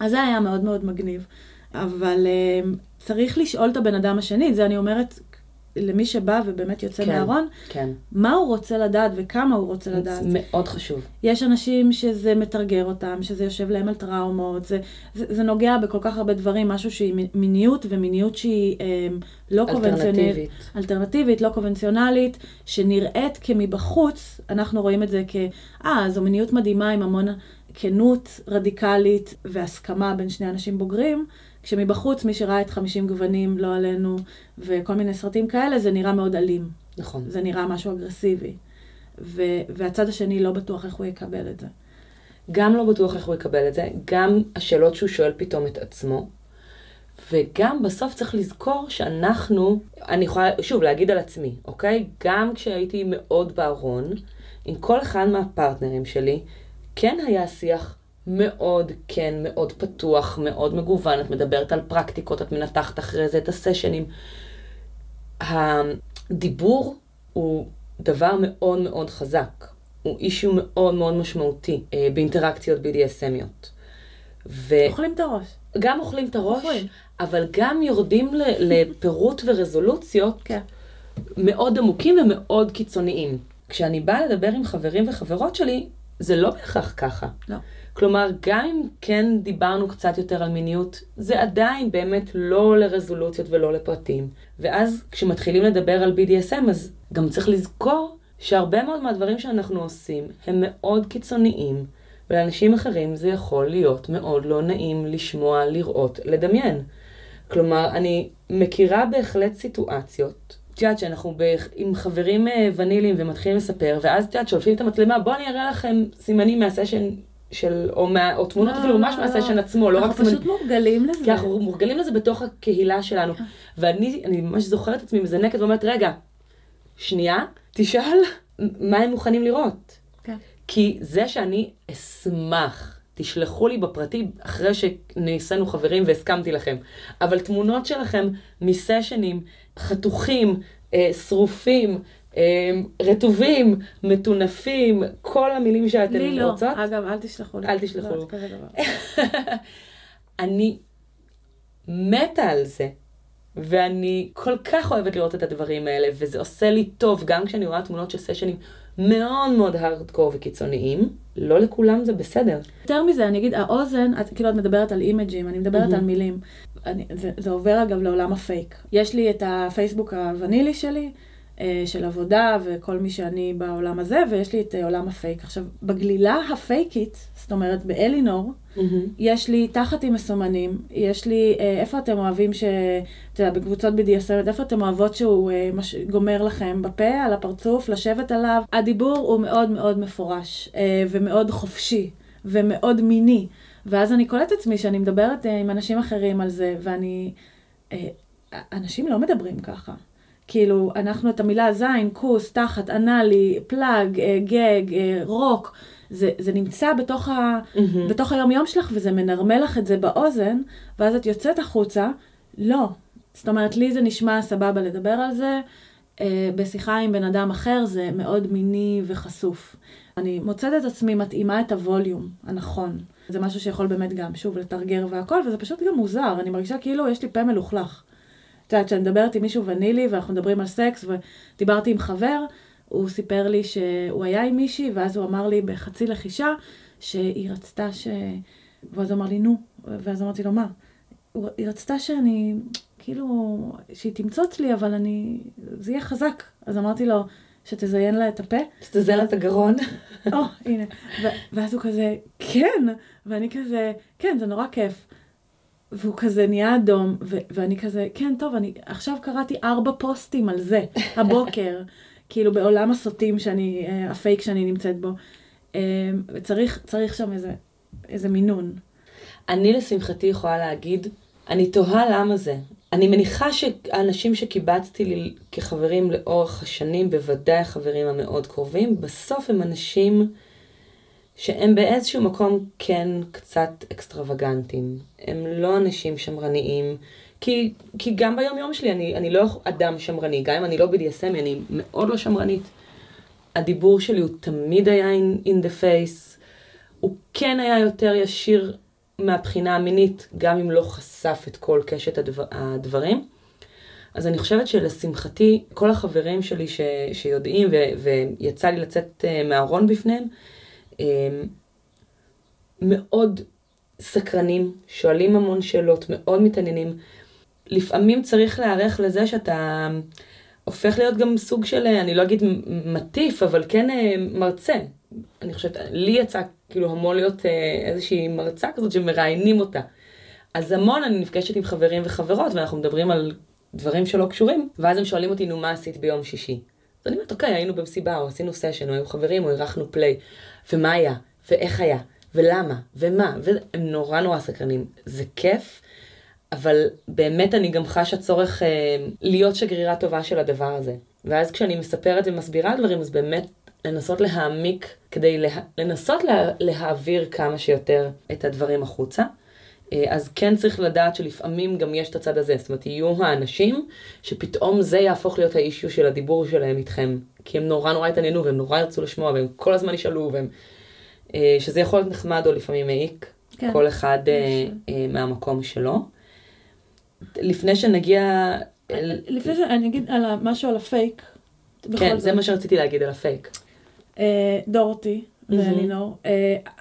אז זה היה מאוד מאוד מגניב. אבל אה, צריך לשאול את הבן אדם השני, זה אני אומרת למי שבא ובאמת יוצא כן. מהארון, כן. מה הוא רוצה לדעת וכמה הוא רוצה לדעת. זה מאוד חשוב. יש אנשים שזה מתרגר אותם, שזה יושב להם על טראומות, זה, זה, זה נוגע בכל כך הרבה דברים, משהו שהיא מיניות, ומיניות שהיא אה, לא קונבנציונלית. אלטרנטיבית. אלטרנטיבית, לא קונבנציונלית, שנראית כמבחוץ, אנחנו רואים את זה כ... אה, זו מיניות מדהימה עם המון כנות רדיקלית והסכמה בין שני אנשים בוגרים, כשמבחוץ מי שראה את 50 גוונים, לא עלינו, וכל מיני סרטים כאלה, זה נראה מאוד אלים. נכון. זה נראה משהו אגרסיבי. ו- והצד השני לא בטוח איך הוא יקבל את זה. גם לא בטוח איך הוא יקבל את זה, גם השאלות שהוא שואל פתאום את עצמו, וגם בסוף צריך לזכור שאנחנו, אני יכולה שוב להגיד על עצמי, אוקיי? גם כשהייתי מאוד בארון, עם כל אחד מהפרטנרים שלי, כן היה שיח מאוד כן, מאוד פתוח, מאוד מגוון, את מדברת על פרקטיקות, את מנתחת אחרי זה את הסשנים. הדיבור הוא דבר מאוד מאוד חזק. הוא אישיו מאוד מאוד משמעותי אה, באינטראקציות BDSMיות. וגם אוכלים את הראש. אוכלים את הראש, אוכלים. אבל גם יורדים ל- לפירוט ורזולוציות כן. מאוד עמוקים ומאוד קיצוניים. כשאני באה לדבר עם חברים וחברות שלי, זה לא בהכרח ככה. לא. כלומר, גם אם כן דיברנו קצת יותר על מיניות, זה עדיין באמת לא לרזולוציות ולא לפרטים. ואז כשמתחילים לדבר על BDSM, אז גם צריך לזכור שהרבה מאוד מהדברים שאנחנו עושים הם מאוד קיצוניים, ולאנשים אחרים זה יכול להיות מאוד לא נעים לשמוע, לראות, לדמיין. כלומר, אני מכירה בהחלט סיטואציות. את יודעת שאנחנו ב... עם חברים אה, ונילים ומתחילים לספר, ואז את יודעת, שולפים את המצלמה, בואו אני אראה לכם סימנים מהסשן של, או, מה, או תמונות אפילו ממש מהסשן עצמו, לא רק אנחנו. פשוט מורגלים לזה. כי אנחנו מורגלים לזה בתוך הקהילה שלנו. ואני אני ממש זוכרת את עצמי מזנקת ואומרת, רגע, שנייה, תשאל מה הם מוכנים לראות. כן. כי זה שאני אשמח, תשלחו לי בפרטי אחרי שנעשינו חברים והסכמתי לכם, אבל תמונות שלכם מסשנים חתוכים, אה, שרופים, רטובים, מטונפים, כל המילים שאתן לי לא. רוצות. אגב, אל תשלחו לי. אל תשלחו. לא, כזה דבר. אני מתה על זה. ואני כל כך אוהבת לראות את הדברים האלה, וזה עושה לי טוב, גם כשאני רואה תמונות של סשנים מאוד מאוד הארדקור וקיצוניים, לא לכולם זה בסדר. יותר מזה, אני אגיד, האוזן, את כאילו את מדברת על אימג'ים, אני מדברת. על מילים. אני, זה, זה עובר אגב לעולם הפייק. יש לי את הפייסבוק הוונילי שלי, של עבודה וכל מי שאני בעולם הזה, ויש לי את אה, עולם הפייק. עכשיו, בגלילה הפייקית, זאת אומרת באלינור, Mm-hmm. יש לי תחת עם מסומנים, יש לי, אה, איפה אתם אוהבים ש... אתה יודע, בקבוצות BDSM, איפה אתם אוהבות שהוא אה, מש... גומר לכם בפה, על הפרצוף, לשבת עליו. הדיבור הוא מאוד מאוד מפורש, אה, ומאוד חופשי, ומאוד מיני. ואז אני קולטת עצמי שאני מדברת אה, עם אנשים אחרים על זה, ואני... אה, אנשים לא מדברים ככה. כאילו, אנחנו את המילה זין, כוס, תחת, אנאלי, פלאג, אה, גג, אה, רוק, זה, זה נמצא בתוך, ה, Mm-hmm. בתוך היום-יום שלך, וזה מנרמל לך את זה באוזן, ואז את יוצאת החוצה, לא. זאת אומרת, לי זה נשמע סבבה לדבר על זה, אה, בשיחה עם בן אדם אחר זה מאוד מיני וחשוף. אני מוצאת את עצמי מתאימה את הווליום הנכון. זה משהו שיכול באמת גם, שוב, לתרגר והכל, וזה פשוט גם מוזר, אני מרגישה כאילו יש לי פה מלוכלך. את יודעת, כשאני מדברת עם מישהו ונילי, ואנחנו מדברים על סקס, ודיברתי עם חבר, הוא סיפר לי שהוא היה עם מישהי, ואז הוא אמר לי בחצי לחישה, שהיא רצתה ש... ואז הוא אמר לי, נו, ואז אמרתי לו, מה? היא רצתה שאני, כאילו, שהיא תמצוץ לי, אבל אני, זה יהיה חזק. אז אמרתי לו, שתזיין לה את הפה. שתזיין לה את הגרון. או, הנה. ואז הוא כזה, כן! ואני כזה, כן, זה נורא כיף. והוא כזה נהיה אדום, ו- ואני כזה, כן, טוב, אני עכשיו קראתי ארבע פוסטים על זה, הבוקר, כאילו בעולם הסוטים שאני, אה, הפייק שאני נמצאת בו. אה, וצריך צריך שם איזה, איזה מינון. אני לשמחתי יכולה להגיד, אני תוהה למה זה. אני מניחה שהאנשים שקיבצתי לי כחברים לאורך השנים, בוודאי החברים המאוד קרובים, בסוף הם אנשים שהם באיזשהו מקום כן קצת אקסטרווגנטים. הם לא אנשים שמרניים, כי, כי גם ביום יום שלי אני, אני לא אדם שמרני, גם אם אני לא BDSM, אני מאוד לא שמרנית. הדיבור שלי הוא תמיד היה in, in the face, הוא כן היה יותר ישיר מהבחינה המינית, גם אם לא חשף את כל קשת הדבר, הדברים. אז אני חושבת שלשמחתי, כל החברים שלי ש, שיודעים, ו, ויצא לי לצאת אה, מהארון בפניהם, מאוד סקרנים, שואלים המון שאלות, מאוד מתעניינים. לפעמים צריך להיערך לזה שאתה הופך להיות גם סוג של, אה, אני לא אגיד מטיף, אבל כן אה, מרצה. אני חושבת, לי יצא כאילו המון להיות אה, איזושהי מרצה כזאת שמראיינים אותה. אז המון אני נפגשת עם חברים וחברות ואנחנו מדברים על דברים שלא קשורים, ואז הם שואלים אותי, נו, מה עשית ביום שישי? אז אני אומרת, אוקיי, היינו במסיבה, או עשינו סשן, או היו חברים, או אירחנו פליי, ומה היה, ואיך היה, ולמה, ומה, והם נורא נורא סקרנים. זה כיף, אבל באמת אני גם חשה צורך אה, להיות שגרירה טובה של הדבר הזה. ואז כשאני מספרת ומסבירה דברים, אז באמת לנסות להעמיק כדי לה... לנסות לה... להעביר כמה שיותר את הדברים החוצה. אה, אז כן צריך לדעת שלפעמים גם יש את הצד הזה, זאת אומרת, יהיו האנשים שפתאום זה יהפוך להיות האישיו של הדיבור שלהם איתכם, כי הם נורא נורא התעניינו והם נורא ירצו לשמוע והם כל הזמן ישאלו והם... אה, שזה יכול להיות נחמד או לפעמים מעיק, כן. כל אחד אה, מהמקום שלו. לפני שנגיע... לפני שאני אגיד על משהו על הפייק, כן. זה מה שרציתי להגיד על הפייק. דורתי. ואלינור,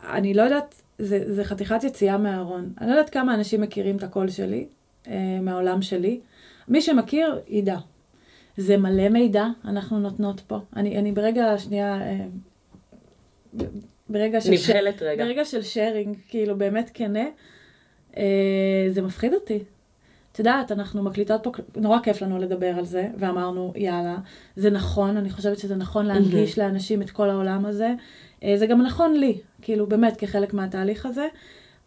אני לא יודעת, זה, זה חתיכת יציאה מהארון. אני לא יודעת כמה אנשים מכירים את הקול שלי, אה, מהעולם שלי. מי שמכיר, ידע. זה מלא מידע אנחנו נותנות פה. אני, אני ברגע, שנייה, אה, ברגע של... ש- נבהלת רגע. ברגע של שיירינג, כאילו באמת כנה, אה, זה מפחיד אותי. את יודעת, אנחנו מקליטות פה, נורא כיף לנו לדבר על זה, ואמרנו, יאללה, זה נכון, אני חושבת שזה נכון להנגיש לאנשים את כל העולם הזה. אה, זה גם נכון לי, כאילו באמת כחלק מהתהליך הזה,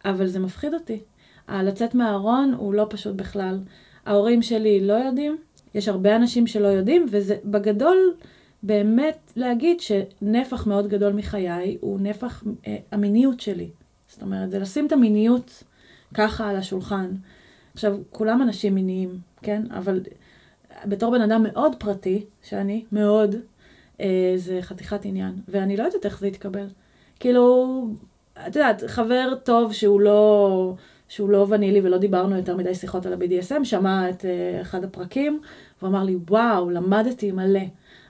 אבל זה מפחיד אותי. ה- לצאת מהארון הוא לא פשוט בכלל. ההורים שלי לא יודעים, יש הרבה אנשים שלא יודעים, וזה בגדול באמת להגיד שנפח מאוד גדול מחיי הוא נפח אה, המיניות שלי. זאת אומרת, זה לשים את המיניות ככה על השולחן. עכשיו, כולם אנשים מיניים, כן? אבל בתור בן אדם מאוד פרטי, שאני, מאוד, זה חתיכת עניין. ואני לא יודעת איך זה יתקבל. כאילו, את יודעת, חבר טוב שהוא לא, שהוא לא ונילי ולא דיברנו יותר מדי שיחות על ה-BDSM, שמע את אה, אחד הפרקים, והוא אמר לי, וואו, למדתי מלא.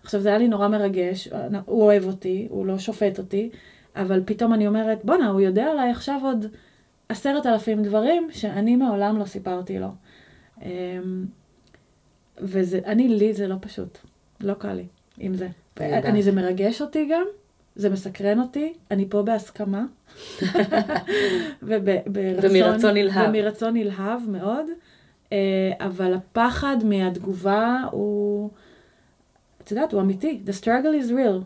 עכשיו, זה היה לי נורא מרגש, הוא אוהב אותי, הוא לא שופט אותי, אבל פתאום אני אומרת, בואנה, הוא יודע עליי עכשיו עוד עשרת אלפים דברים שאני מעולם לא סיפרתי לו. אמ, וזה, אני, לי זה לא פשוט. לא קל לי עם זה. אני זה מרגש אותי גם, זה מסקרן אותי, אני פה בהסכמה. וברצון, ומרצון נלהב. ומרצון נלהב מאוד, אה, אבל הפחד מהתגובה הוא, את יודעת, הוא אמיתי. The struggle is real.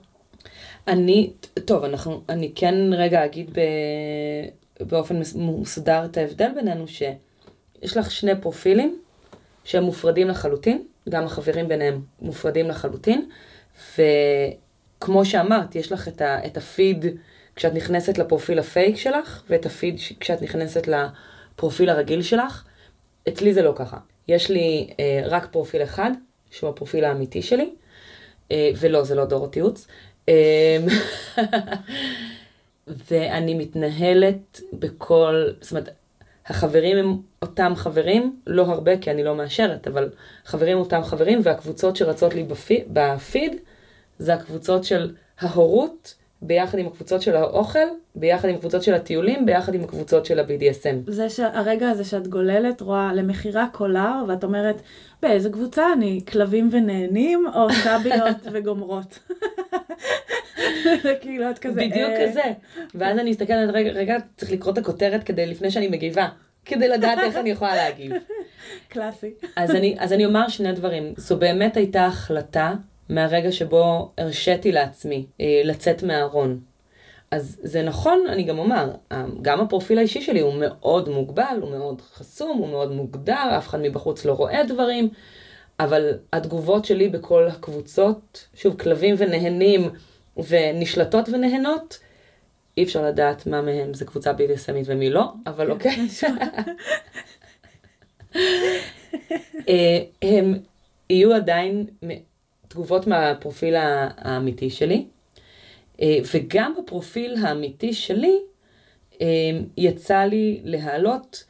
אני, טוב, אנחנו, אני כן רגע אגיד ב, באופן מסודר את ההבדל בינינו, שיש לך שני פרופילים שהם מופרדים לחלוטין, גם החברים ביניהם מופרדים לחלוטין, וכמו שאמרת, יש לך את, ה, את הפיד כשאת נכנסת לפרופיל הפייק שלך, ואת הפיד כשאת נכנסת לפרופיל הרגיל שלך. אצלי זה לא ככה. יש לי אה, רק פרופיל אחד, שהוא הפרופיל האמיתי שלי, אה, ולא, זה לא דור תיעוץ. אה, ואני מתנהלת בכל, זאת אומרת, החברים הם אותם חברים, לא הרבה כי אני לא מאשרת, אבל חברים אותם חברים, והקבוצות שרצות לי בפי, בפיד, זה הקבוצות של ההורות, ביחד עם הקבוצות של האוכל, ביחד עם הקבוצות של הטיולים, ביחד עם הקבוצות של ה-BDSM. זה שהרגע הזה שאת גוללת, רואה למכירה קולר, ואת אומרת, באיזה קבוצה אני? כלבים ונהנים, או סביות וגומרות? כאילו, את כזה... בדיוק אה, כזה. ואז אני מסתכלת, רגע, רגע, צריך לקרוא את הכותרת כדי, לפני שאני מגיבה, כדי לדעת איך אני יכולה להגיב. קלאסי. אז אני, אז אני אומר שני דברים. זו באמת הייתה החלטה מהרגע שבו הרשיתי לעצמי אה, לצאת מהארון. אז זה נכון, אני גם אומר, גם הפרופיל האישי שלי הוא מאוד מוגבל, הוא מאוד חסום, הוא מאוד מוגדר, אף אחד מבחוץ לא רואה דברים, אבל התגובות שלי בכל הקבוצות, שוב, כלבים ונהנים ונשלטות ונהנות, אי אפשר לדעת מה מהם זה קבוצה BDSMית ומי לא, אבל אוקיי. אה, הם יהיו עדיין תגובות מהפרופיל האמיתי שלי, וגם בפרופיל האמיתי שלי אה, יצא לי להעלות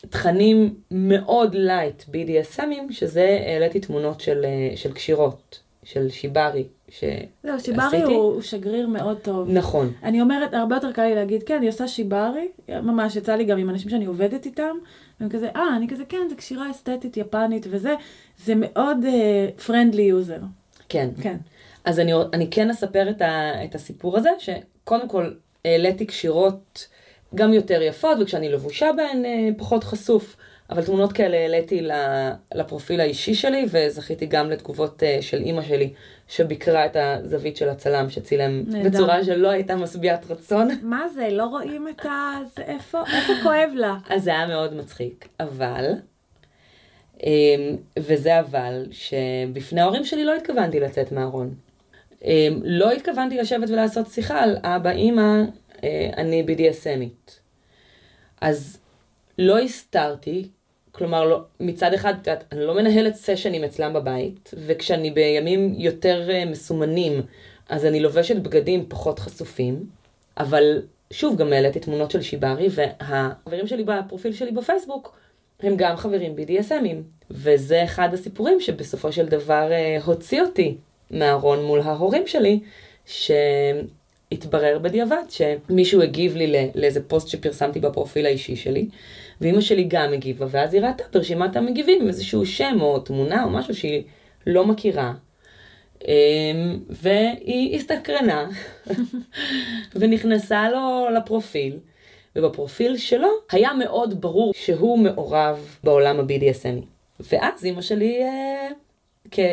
תכנים מאוד light BDSMים, שזה העליתי תמונות של, אה, של קשירות, של שיברי, שעשיתי. זהו, שיברי הוא הוא שגריר מאוד טוב. נכון. אני אומרת, הרבה יותר קל לי להגיד, כן, אני עושה שיברי, ממש יצא לי גם עם אנשים שאני עובדת איתם, והם כזה, אה, אני כזה, כן, זה קשירה אסתטית יפנית וזה, זה מאוד friendly user. כן. כן. אז אני, אני כן אספר את, ה, את הסיפור הזה, שקודם כל העליתי קשירות גם יותר יפות, וכשאני לבושה בהן אה, פחות חשוף, אבל תמונות כאלה העליתי לפרופיל האישי שלי, וזכיתי גם לתגובות אה, של אימא שלי, שביקרה את הזווית של הצלם, שצילם נהדר. בצורה שלא הייתה משביעת רצון. מה זה, לא רואים את ה... זה איפה, איפה כואב לה? אז זה היה מאוד מצחיק, אבל, אמ, וזה אבל, שבפני ההורים שלי לא התכוונתי לצאת מהארון. אמ, לא התכוונתי לשבת ולעשות שיחה על אבא, אימא, אה, אני BDSMית. אז לא הסתרתי, כלומר, לא, מצד אחד, את יודעת, אני לא מנהלת סשנים אצלם בבית, וכשאני בימים יותר אה, מסומנים, אז אני לובשת בגדים פחות חשופים, אבל שוב, גם העליתי תמונות של שיברי, והחברים שלי בפרופיל שלי בפייסבוק, הם גם חברים BDSMים. וזה אחד הסיפורים שבסופו של דבר אה, הוציא אותי מהארון מול ההורים שלי, שהתברר בדיעבד שמישהו הגיב לי לאיזה פוסט שפרסמתי בפרופיל האישי שלי, ואימא שלי גם הגיבה, ואז היא ראתה ברשימת המגיבים איזשהו שם או תמונה או משהו שהיא לא מכירה. אמ, והיא הסתקרנה ונכנסה לו לפרופיל, ובפרופיל שלו היה מאוד ברור שהוא מעורב בעולם ה-BDSMי. ואז אימא שלי, אה,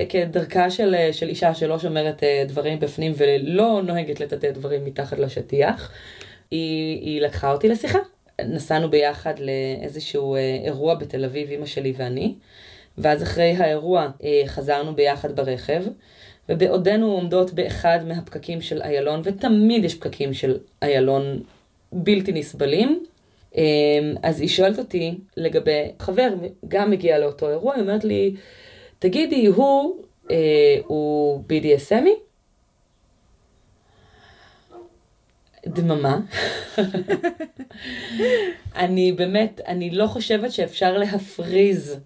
כדרכה של, אה, של אישה שלא שומרת אה, דברים בפנים ולא נוהגת לטאטא דברים מתחת לשטיח, היא, היא לקחה אותי לשיחה. נסענו ביחד לאיזשהו אה, אירוע בתל אביב, אימא שלי ואני, ואז אחרי האירוע חזרנו ביחד ברכב, ובעודנו עומדות באחד מהפקקים של איילון, ותמיד יש פקקים של איילון בלתי נסבלים, אז היא שואלת אותי לגבי חבר, גם מגיע לאותו אירוע, היא אומרת לי, תגידי, הוא, אה, הוא BDSMי? דממה. אני באמת, אני לא חושבת שאפשר להפריז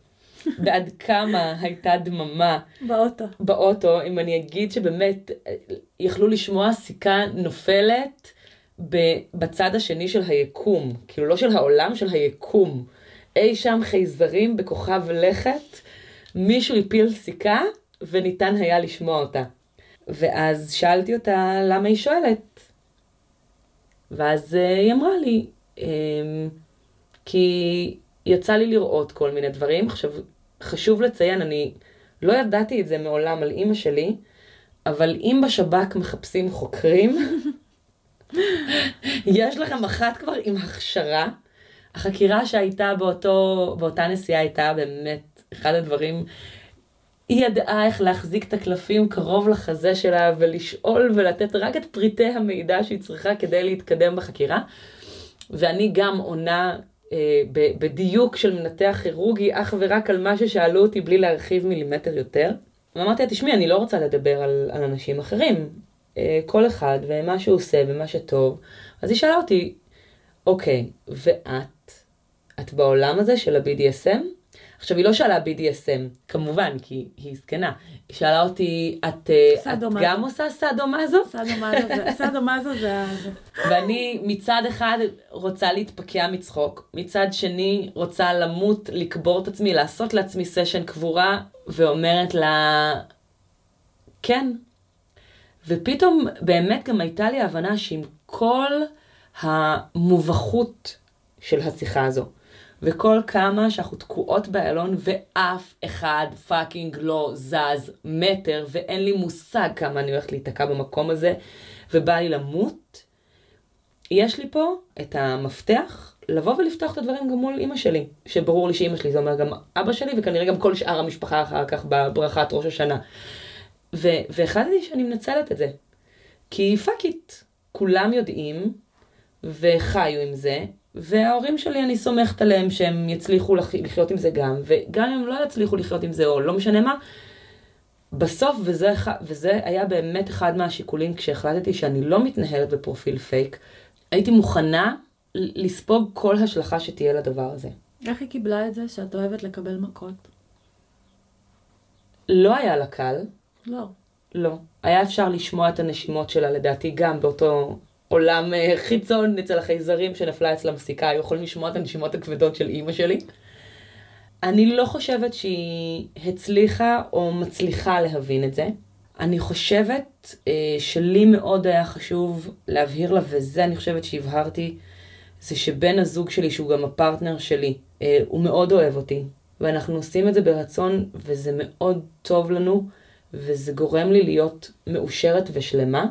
בעד כמה הייתה דממה באוטו. באוטו, אם אני אגיד שבאמת אה, יכלו לשמוע סיכה נופלת בצד השני של היקום, כאילו לא של העולם, של היקום. אי שם חייזרים בכוכב לכת, מישהו הפיל סיכה וניתן היה לשמוע אותה. ואז שאלתי אותה למה היא שואלת. ואז אה, היא אמרה לי, אמ, כי יצא לי לראות כל מיני דברים. עכשיו, חשוב לציין, אני לא ידעתי את זה מעולם על אימא שלי, אבל אם בשב"כ מחפשים חוקרים, יש לכם אחת כבר עם הכשרה. החקירה שהייתה באותו, באותה נסיעה הייתה באמת אחד הדברים, היא ידעה איך להחזיק את הקלפים קרוב לחזה שלה ולשאול ולתת רק את פריטי המידע שהיא צריכה כדי להתקדם בחקירה. ואני גם עונה אה, בדיוק של מנתח כירורגי אך ורק על מה ששאלו אותי בלי להרחיב מילימטר יותר. ואמרתי לה, תשמעי, אני לא רוצה לדבר על, על אנשים אחרים. אה, כל אחד ומה שהוא עושה ומה שטוב. אז היא שאלה אותי, אוקיי, ואת? את בעולם הזה של ה-BDSM? עכשיו, היא לא שאלה BDSM, כמובן, כי היא זקנה. היא שאלה אותי, את, אה, את גם עושה סאדו-מאזו? סאדו-מאזו זה... ואני מצד אחד רוצה להתפקע מצחוק, מצד שני רוצה למות, לקבור את עצמי, לעשות לעצמי סשן קבורה, ואומרת לה, כן. ופתאום באמת גם הייתה לי הבנה שעם כל המובכות של השיחה הזו, וכל כמה שאנחנו תקועות באיילון ואף אחד fucking לא זז מטר ואין לי מושג כמה אני הולכת להיתקע במקום הזה ובא לי למות, יש לי פה את המפתח לבוא ולפתוח את הדברים גם מול אימא שלי, שברור לי שאימא שלי זה אומר גם אבא שלי וכנראה גם כל שאר המשפחה אחר כך בברכת ראש השנה. ו- והחלטתי שאני מנצלת את זה. כי fuck it, כולם יודעים וחיו עם זה, וההורים שלי, אני סומכת עליהם שהם יצליחו לחיות עם זה גם, וגם אם הם לא יצליחו לחיות עם זה, או לא משנה מה, בסוף, וזה, וזה היה באמת אחד מהשיקולים כשהחלטתי שאני לא מתנהלת בפרופיל פייק, הייתי מוכנה לספוג כל השלכה שתהיה לדבר הזה. איך היא קיבלה את זה שאת אוהבת לקבל מכות? לא היה לה קל. לא. לא. היה אפשר לשמוע את הנשימות שלה לדעתי גם באותו עולם אה, חיצון אצל החייזרים שנפלה אצלם סיכה, היו יכולים לשמוע את הנשימות הכבדות של אימא שלי. אני לא חושבת שהיא הצליחה או מצליחה להבין את זה. אני חושבת אה, שלי מאוד היה חשוב להבהיר לה, וזה אני חושבת שהבהרתי, זה שבן הזוג שלי, שהוא גם הפרטנר שלי, אה, הוא מאוד אוהב אותי. ואנחנו עושים את זה ברצון, וזה מאוד טוב לנו, וזה גורם לי להיות מאושרת ושלמה.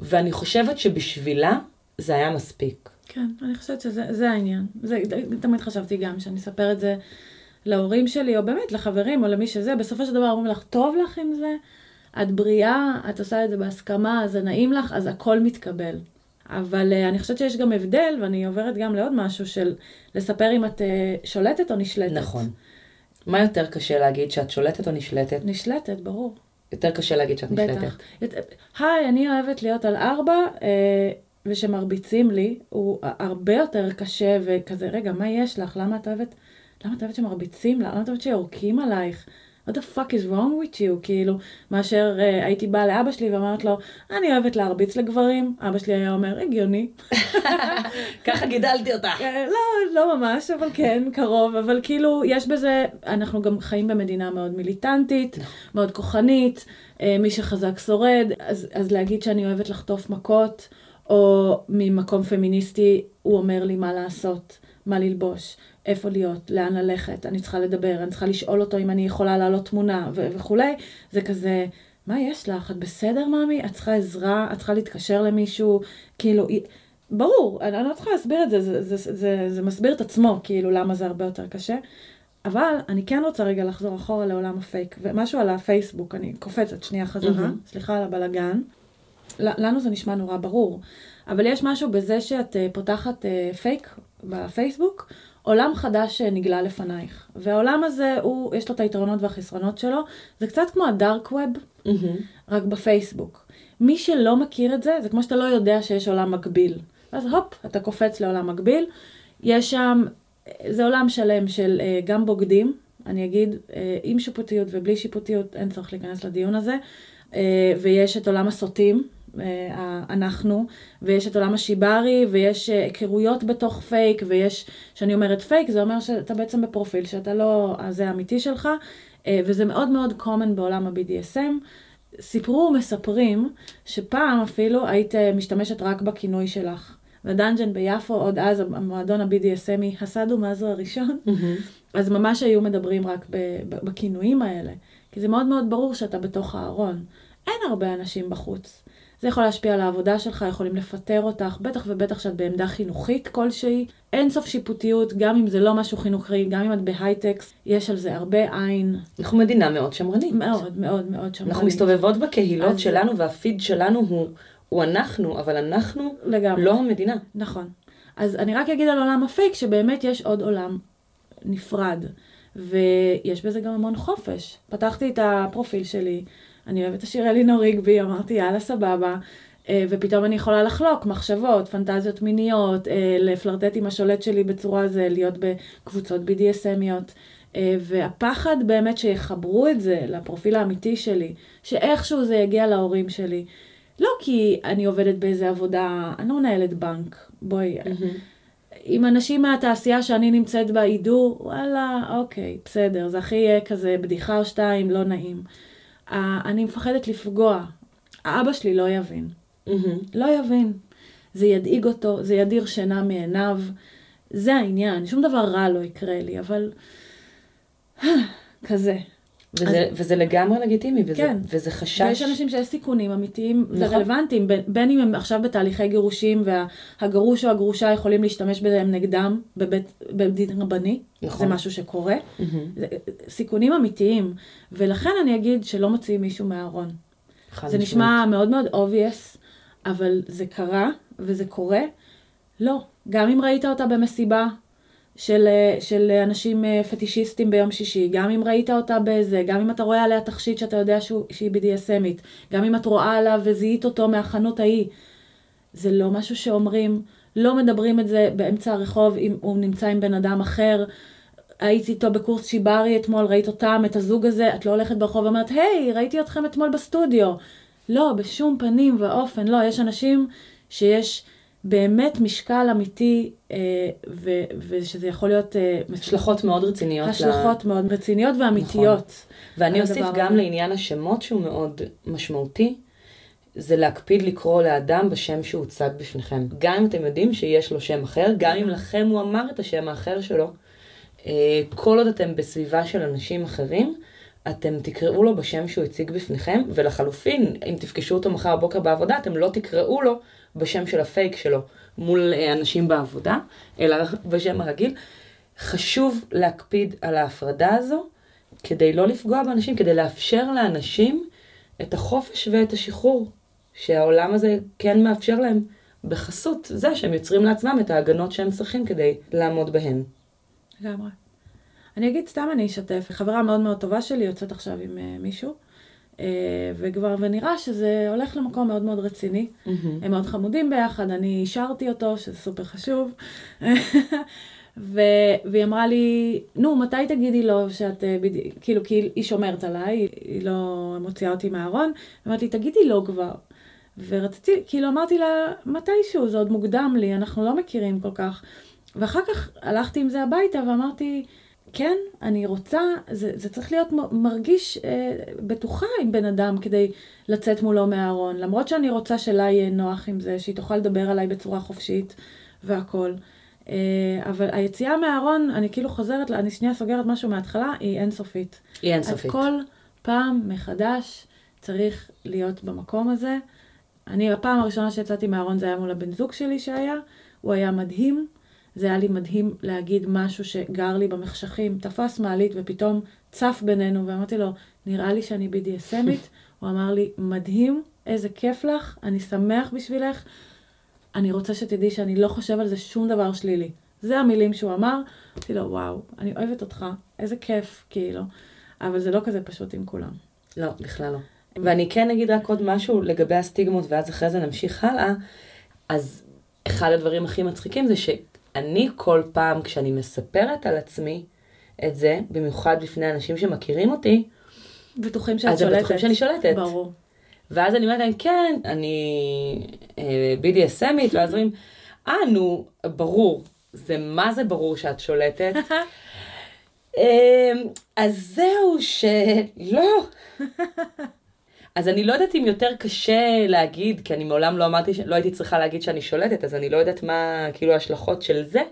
ואני חושבת שבשבילה זה היה מספיק. כן, אני חושבת שזה העניין. זה, תמיד חשבתי גם שאני אספר את זה להורים שלי, או באמת לחברים, או למי שזה, בסופו של דבר אומרים לך, טוב לך עם זה, את בריאה, את עושה את זה בהסכמה, זה נעים לך, אז הכל מתקבל. אבל uh, אני חושבת שיש גם הבדל, ואני עוברת גם לעוד משהו של לספר אם את uh, שולטת או נשלטת. נכון. מה יותר קשה להגיד, שאת שולטת או נשלטת? נשלטת, ברור. יותר קשה להגיד שאת נשלטת. בטח. היי, אני אוהבת להיות על ארבע, אה, ושמרביצים לי, הוא הרבה יותר קשה וכזה, רגע, מה יש לך? למה את אוהבת, למה את אוהבת שמרביצים לה? למה את אוהבת שיורקים עלייך? What the fuck is wrong with you, כאילו, מאשר uh, הייתי באה לאבא שלי ואומרת לו, אני אוהבת להרביץ לגברים, אבא שלי היה אומר, הגיוני. ככה גידלתי אותך. אה, לא, לא ממש, אבל כן, קרוב, אבל כאילו, יש בזה, אנחנו גם חיים במדינה מאוד מיליטנטית, נכון. מאוד כוחנית, uh, מי שחזק שורד, אז, אז להגיד שאני אוהבת לחטוף מכות, או ממקום פמיניסטי, הוא אומר לי מה לעשות, מה ללבוש. איפה להיות, לאן ללכת, אני צריכה לדבר, אני צריכה לשאול אותו אם אני יכולה להעלות תמונה ו- וכולי, זה כזה, מה יש לך? את בסדר, ממי? את צריכה עזרה? את צריכה להתקשר למישהו? כאילו, ברור, אני, אני לא צריכה להסביר את זה, זה, זה, זה, זה, זה מסביר את עצמו, כאילו, למה זה הרבה יותר קשה. אבל אני כן רוצה רגע לחזור אחורה לעולם הפייק, ומשהו על הפייסבוק, אני קופצת שנייה חזרה, mm-hmm. סליחה על הבלגן. לנו זה נשמע נורא ברור, אבל יש משהו בזה שאת אה, פותחת אה, פייק בפייסבוק, עולם חדש נגלה לפנייך. והעולם הזה, הוא, יש לו את היתרונות והחסרונות שלו. זה קצת כמו ה dark web, mm-hmm. רק בפייסבוק. מי שלא מכיר את זה, זה כמו שאתה לא יודע שיש עולם מקביל. אז הופ, אתה קופץ לעולם מקביל. יש שם, זה עולם שלם של uh, גם בוגדים, אני אגיד, uh, עם שיפוטיות ובלי שיפוטיות, אין צורך להיכנס לדיון הזה. Uh, ויש את עולם הסוטים, אה, אנחנו, ויש את עולם השיברי, ויש אה, היכרויות בתוך פייק, ויש, כשאני אומרת פייק, זה אומר שאתה בעצם בפרופיל, שאתה לא, זה האמיתי שלך, אה, וזה מאוד מאוד common בעולם ה-BDSM. סיפרו ומספרים שפעם אפילו היית משתמשת רק בכינוי שלך. בדאנג'ן ביפו, עוד אז המועדון ה-BDSMי, הסדו מזו הראשון, mm-hmm. אז ממש היו מדברים רק בכינויים האלה. כי זה מאוד מאוד ברור שאתה בתוך הארון. אין הרבה אנשים בחוץ. זה יכול להשפיע על העבודה שלך, יכולים לפטר אותך, בטח ובטח שאת בעמדה חינוכית כלשהי. אין סוף שיפוטיות, גם אם זה לא משהו חינוכי, גם אם את בהייטק, יש על זה הרבה עין. אנחנו מדינה מאוד שמרנית. מאוד, מאוד, מאוד שמרנית. אנחנו מסתובבות בקהילות אז... שלנו, והפיד שלנו הוא, הוא אנחנו, אבל אנחנו לגמרי. לא המדינה. נכון. אז אני רק אגיד על עולם הפייק, שבאמת יש עוד עולם נפרד. ויש בזה גם המון חופש. פתחתי את הפרופיל שלי, אני אוהבת את השיר אלינור ריגבי, אמרתי יאללה סבבה, אה, ופתאום אני יכולה לחלוק מחשבות, פנטזיות מיניות, אה, לפלרטט עם השולט שלי בצורה זה, להיות בקבוצות BDSMיות. אה, והפחד באמת שיחברו את זה לפרופיל האמיתי שלי, שאיכשהו זה יגיע להורים שלי. לא כי אני עובדת באיזה עבודה, אני לא מנהלת בנק, בואי. Mm-hmm. אם אנשים מהתעשייה שאני נמצאת בה ידעו, וואלה, אוקיי, בסדר, זה הכי יהיה כזה בדיחה או שתיים, לא נעים. אני מפחדת לפגוע. האבא שלי לא יבין. Mm-hmm. לא יבין. זה ידאיג אותו, זה ידיר שינה מעיניו. זה העניין, שום דבר רע לא יקרה לי, אבל... כזה. וזה, אז... וזה לגמרי לגיטימי, וזה, כן. וזה חשש. ויש אנשים שיש סיכונים אמיתיים נכון. ורלוונטיים, בין, בין אם הם עכשיו בתהליכי גירושים והגרוש או הגרושה יכולים להשתמש בהם נגדם בבית, בבית דין רבני, נכון. זה משהו שקורה, mm-hmm. זה, סיכונים אמיתיים, ולכן אני אגיד שלא מוציאים מישהו מהארון. זה נשמע מאוד מאוד obvious, אבל זה קרה וזה קורה. לא, גם אם ראית אותה במסיבה, של, של אנשים אה, פטישיסטים ביום שישי, גם אם ראית אותה בזה, גם אם אתה רואה עליה תכשיט שאתה יודע שהוא, שהיא BDSMית, גם אם את רואה עליו וזיהית אותו מהחנות ההיא, זה לא משהו שאומרים, לא מדברים את זה באמצע הרחוב אם הוא נמצא עם בן אדם אחר. הייתי איתו בקורס שיברי אתמול, ראית אותם, את הזוג הזה, את לא הולכת ברחוב ואומרת, היי, ראיתי אתכם אתמול בסטודיו. לא, בשום פנים ואופן, לא, יש אנשים שיש באמת משקל אמיתי, אה, ו, ושזה יכול להיות... אה, השלכות מאוד רציניות. השלכות לה... מאוד רציניות ואמיתיות. נכון. ואני אוסיף גם. לעניין השמות שהוא מאוד משמעותי, זה להקפיד לקרוא לאדם בשם שהוצג בפניכם. גם אם אתם יודעים שיש לו שם אחר, גם אם לכם הוא אמר את השם האחר שלו, אה, כל עוד אתם בסביבה של אנשים אחרים, אתם תקראו לו בשם שהוא הציג בפניכם, ולחלופין, אם תפגשו אותו מחר בבוקר בעבודה, אתם לא תקראו לו בשם של הפייק שלו מול אה, אנשים בעבודה, אלא בשם הרגיל. חשוב להקפיד על ההפרדה הזו, כדי לא לפגוע באנשים, כדי לאפשר לאנשים את החופש ואת השחרור שהעולם הזה כן מאפשר להם בחסות זה שהם יוצרים לעצמם את ההגנות שהם צריכים כדי לעמוד בהן. לגמרי. אני אגיד סתם אני אשתף, חברה מאוד מאוד טובה שלי יוצאת עכשיו עם uh, מישהו, וכבר, ונראה שזה הולך למקום מאוד מאוד רציני. Mm-hmm. הם מאוד חמודים ביחד, אני אישרתי אותו, שזה סופר חשוב. ו... והיא אמרה לי, נו, מתי תגידי לו שאת, אה, בד... כאילו, כי היא שומרת עליי, היא לא מוציאה אותי מהארון, אמרתי, תגידי לו כבר. ורציתי, כאילו אמרתי לה, מתישהו, זה עוד מוקדם לי, אנחנו לא מכירים כל כך. ואחר כך הלכתי עם זה הביתה ואמרתי, כן, אני רוצה, זה, זה צריך להיות מרגיש אה, בטוחה עם בן אדם כדי לצאת מולו מהארון. למרות שאני רוצה שלה יהיה נוח עם זה, שהיא תוכל לדבר עליי בצורה חופשית והכול. אה, אבל היציאה מהארון, אני כאילו חוזרת, אני שנייה סוגרת משהו מההתחלה, היא אינסופית. היא אינסופית. אז כל פעם מחדש צריך להיות במקום הזה. אני, הפעם הראשונה שיצאתי מהארון זה היה מול הבן זוג שלי שהיה, הוא היה מדהים. זה היה לי מדהים להגיד משהו שגר לי במחשכים, תפס מעלית ופתאום צף בינינו, ואמרתי לו, נראה לי שאני BDSMית. הוא אמר לי, מדהים, איזה כיף לך, אני שמח בשבילך. אני רוצה שתדעי שאני לא חושב על זה שום דבר שלילי. זה המילים שהוא אמר. אמרתי לו, וואו, אני אוהבת אותך, איזה כיף, כאילו. אבל זה לא כזה פשוט עם כולם. לא, בכלל לא. ואני כן אגיד רק עוד משהו לגבי הסטיגמות, ואז אחרי זה נמשיך הלאה. אז אחד הדברים הכי מצחיקים זה ש... אני כל פעם כשאני מספרת על עצמי את זה, במיוחד בפני אנשים שמכירים אותי, בטוחים שאת שולטת. אז הם בטוחים שאני שולטת. ברור. ואז אני אומרת להם, כן, אני אה, BDSMית, ואז אומרים, אה, נו, ברור. זה מה זה ברור שאת שולטת? אמ, אז זהו, שלא. אז אני לא יודעת אם יותר קשה להגיד, כי אני מעולם לא אמרתי, לא הייתי צריכה להגיד שאני שולטת, אז אני לא יודעת מה, כאילו, ההשלכות של זה,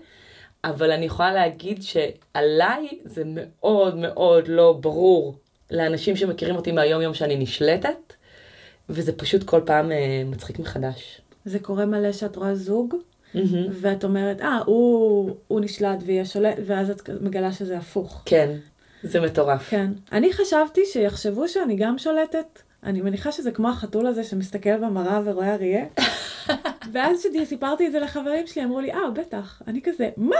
אבל אני יכולה להגיד שעליי זה מאוד מאוד לא ברור לאנשים שמכירים אותי מהיום יום שאני נשלטת, וזה פשוט כל פעם אה, מצחיק מחדש. זה קורה מלא שאת רואה זוג, mm-hmm. ואת אומרת, אה, הוא, הוא נשלט והיא השולט, ואז את מגלה שזה הפוך. כן, זה מטורף. כן. אני חשבתי שיחשבו שאני גם שולטת. אני מניחה שזה כמו החתול הזה שמסתכל במראה ורואה אריה. ואז כשסיפרתי את זה לחברים שלי, אמרו לי, אה, בטח. אני כזה, מה?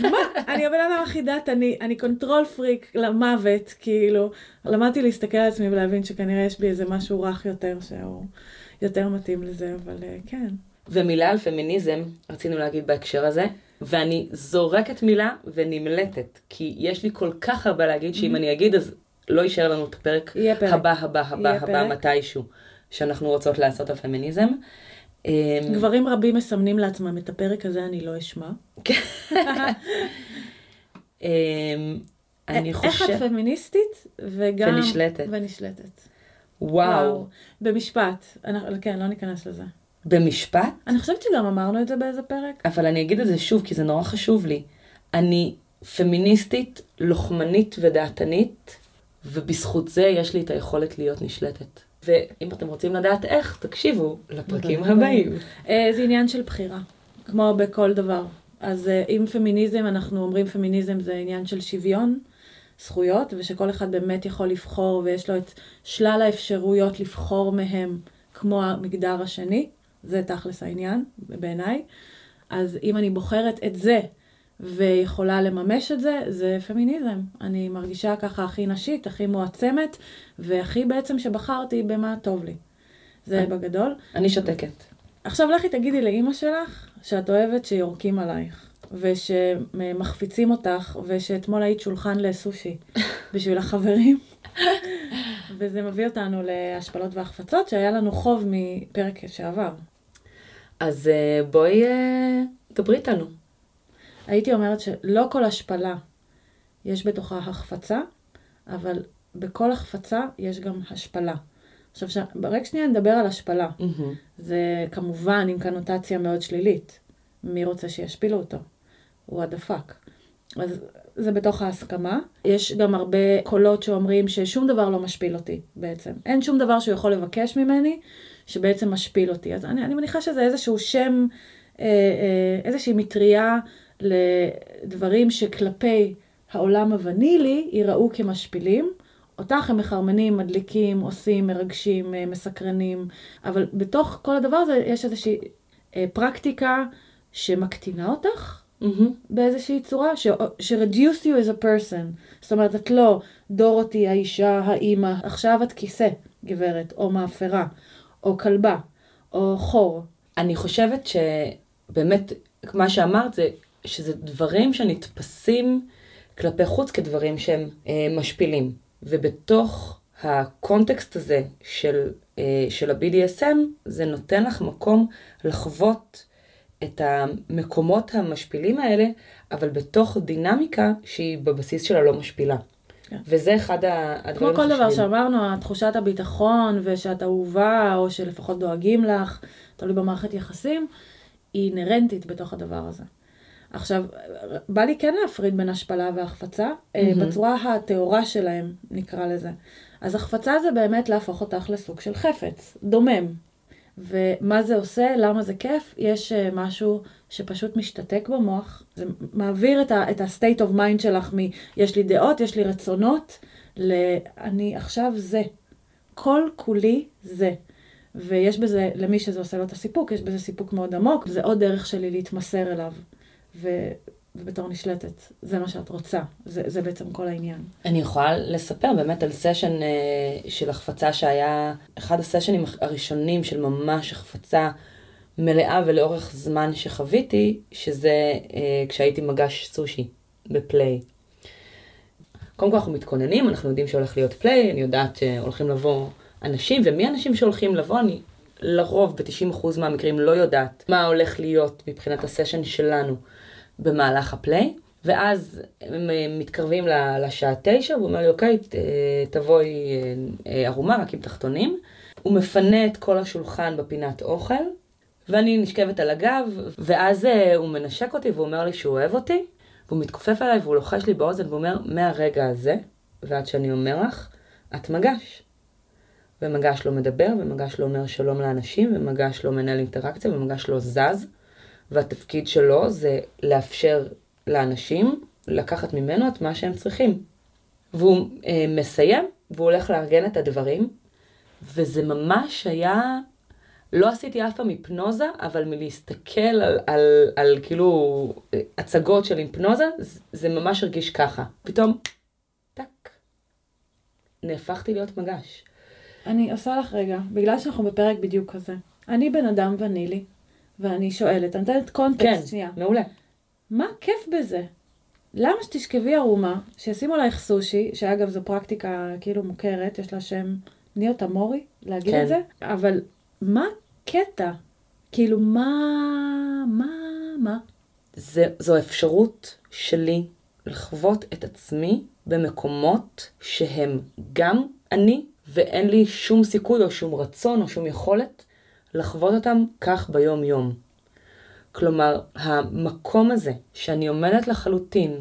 מה? אני הבן אדם הכי דעתני, אני control freak למוות, כאילו. למדתי להסתכל על עצמי ולהבין שכנראה יש בי איזה משהו רך יותר, שהוא יותר מתאים לזה, אבל אה, כן. ומילה על פמיניזם, רצינו להגיד בהקשר הזה, ואני זורקת מילה ונמלטת, כי יש לי כל כך הרבה להגיד, שאם mm-hmm. אני אגיד, אז לא יישאר לנו את הפרק הבא, הבא, הבא, הבא, מתישהו, שאנחנו רוצות לעשות על פמיניזם. אמ, גברים רבים מסמנים לעצמם את הפרק הזה, אני לא אשמע. אמ, אני חושבת... איך את פמיניסטית וגם... ונשלטת. ונשלטת. וואו. במשפט. כן, לא ניכנס לזה. במשפט? אני חושבת שגם אמרנו את זה באיזה פרק. אבל אני אגיד את זה שוב, כי זה נורא חשוב לי. אני פמיניסטית, לוחמנית ודעתנית, ובזכות זה יש לי את היכולת להיות נשלטת. ואם אתם רוצים לדעת איך, תקשיבו לפרקים הבאים. אה, זה עניין של בחירה, כמו בכל דבר. אז אה, אם פמיניזם, אנחנו אומרים פמיניזם זה עניין של שוויון, זכויות, ושכל אחד באמת יכול לבחור, ויש לו את שלל האפשרויות לבחור מהם, כמו המגדר השני, זה תכלס העניין, בעיניי. אז אם אני בוחרת את זה, ויכולה לממש את זה, זה פמיניזם. אני מרגישה ככה הכי נשית, הכי מועצמת, והכי בעצם שבחרתי במה טוב לי. זה בגדול. אני שותקת. עכשיו לכי תגידי לאימא שלך שאת אוהבת שיורקים עלייך, ושמחפיצים אותך, ושאתמול היית שולחן לסושי בשביל החברים. וזה מביא אותנו להשפלות והחפצות, שהיה לנו חוב מפרק שעבר. אז אה, בואי אה, דברי איתנו. הייתי אומרת שלא כל השפלה יש בתוכה החפצה, אבל בכל החפצה יש גם השפלה. עכשיו, ש... ברק שנייה נדבר על השפלה. Mm-hmm. זה כמובן עם קנוטציה מאוד שלילית. מי רוצה שישפילו אותו? הוא הדפק. אז זה בתוך ההסכמה. יש גם הרבה קולות שאומרים ששום דבר לא משפיל אותי בעצם. אין שום דבר שהוא יכול לבקש ממני שבעצם משפיל אותי. אז אני, אני מניחה שזה איזשהו שם, אה, אה, איזושהי מטריה לדברים שכלפי העולם הוונילי ייראו כמשפילים. אותך הם מחרמנים, מדליקים, עושים, מרגשים, אה, מסקרנים, אבל בתוך כל הדבר הזה יש איזושהי אה, פרקטיקה שמקטינה אותך mm-hmm. באיזושהי צורה, ש-reduce you as a person. זאת אומרת, את לא דורותי האישה, האימא, עכשיו את כיסא, גברת, או מאפרה, או כלבה, או חור. אני חושבת שבאמת, מה שאמרת זה שזה דברים שנתפסים כלפי חוץ כדברים שהם אה, משפילים. ובתוך הקונטקסט הזה של, אה, של ה-BDSM, זה נותן לך מקום לחוות את המקומות המשפילים האלה, אבל בתוך דינמיקה שהיא בבסיס שלה לא משפילה. כן. וזה אחד הדברים. כמו כל דבר שאמרנו, תחושת הביטחון ושאת אהובה, או שלפחות דואגים לך, תלוי במערכת יחסים, היא אינהרנטית בתוך הדבר הזה. עכשיו, בא לי כן להפריד בין השפלה והחפצה, mm-hmm. בצורה הטהורה שלהם, נקרא לזה. אז החפצה זה באמת להפוך אותך לסוג של חפץ, דומם. ומה זה עושה, למה זה כיף, יש אה, משהו שפשוט משתתק במוח, זה מעביר את ה-state of mind שלך מ- יש לי דעות, יש לי רצונות, ל- אני עכשיו זה. כל כולי זה. ויש בזה, למי שזה עושה לו את הסיפוק, יש בזה סיפוק מאוד עמוק, זה עוד דרך שלי להתמסר אליו. ו... ובתור נשלטת, זה מה שאת רוצה, זה, זה בעצם כל העניין. אני יכולה לספר באמת על סשן uh, של החפצה שהיה אחד הסשנים הראשונים של ממש החפצה מלאה ולאורך זמן שחוויתי, שזה uh, כשהייתי מגש סושי בפליי. קודם כל אנחנו מתכוננים, אנחנו יודעים שהולך להיות פליי, אני יודעת שהולכים לבוא אנשים, ומי האנשים שהולכים לבוא, אני לרוב ב-90% מהמקרים לא יודעת מה הולך להיות מבחינת הסשן שלנו במהלך הפליי. ואז הם אה, מתקרבים לשעה תשע, והוא אומר לי, אוקיי, תבואי אה, אה, ערומה, רק עם תחתונים. הוא מפנה את כל השולחן בפינת אוכל, ואני נשכבת על הגב, ואז הוא מנשק אותי והוא אומר לי שהוא אוהב אותי, והוא מתכופף עליי והוא לוחש לי באוזן והוא אומר, מהרגע הזה, ועד שאני אומר לך, את מגש. ומגש לא מדבר, ומגש לא אומר שלום לאנשים, ומגש לא מנהל אינטראקציה, ומגש לא זז, והתפקיד שלו זה לאפשר לאנשים לקחת ממנו את מה שהם צריכים. והוא אה, מסיים, והוא הולך לארגן את הדברים, וזה ממש היה, לא עשיתי אף פעם היפנוזה, אבל מלהסתכל על, על, על, על כאילו הצגות של היפנוזה, זה ממש הרגיש ככה. פתאום, טאק, נהפכתי להיות מגש. אני עושה לך רגע, בגלל שאנחנו בפרק בדיוק כזה. אני בן אדם ונילי, ואני שואלת, אני נותנת קונטקסט כן, שנייה. מעולה. מה כיף בזה? למה שתשכבי ערומה, שישימו עלייך סושי, שאגב זו פרקטיקה כאילו מוכרת, יש לה שם ניאו תמורי, להגיד כן. את זה, אבל מה קטע? כאילו מה, מה, מה? זה, זו אפשרות שלי לחוות את עצמי במקומות שהם גם אני, ואין לי שום סיכוי או שום רצון או שום יכולת לחוות אותם כך ביום-יום. כלומר, המקום הזה שאני עומדת לחלוטין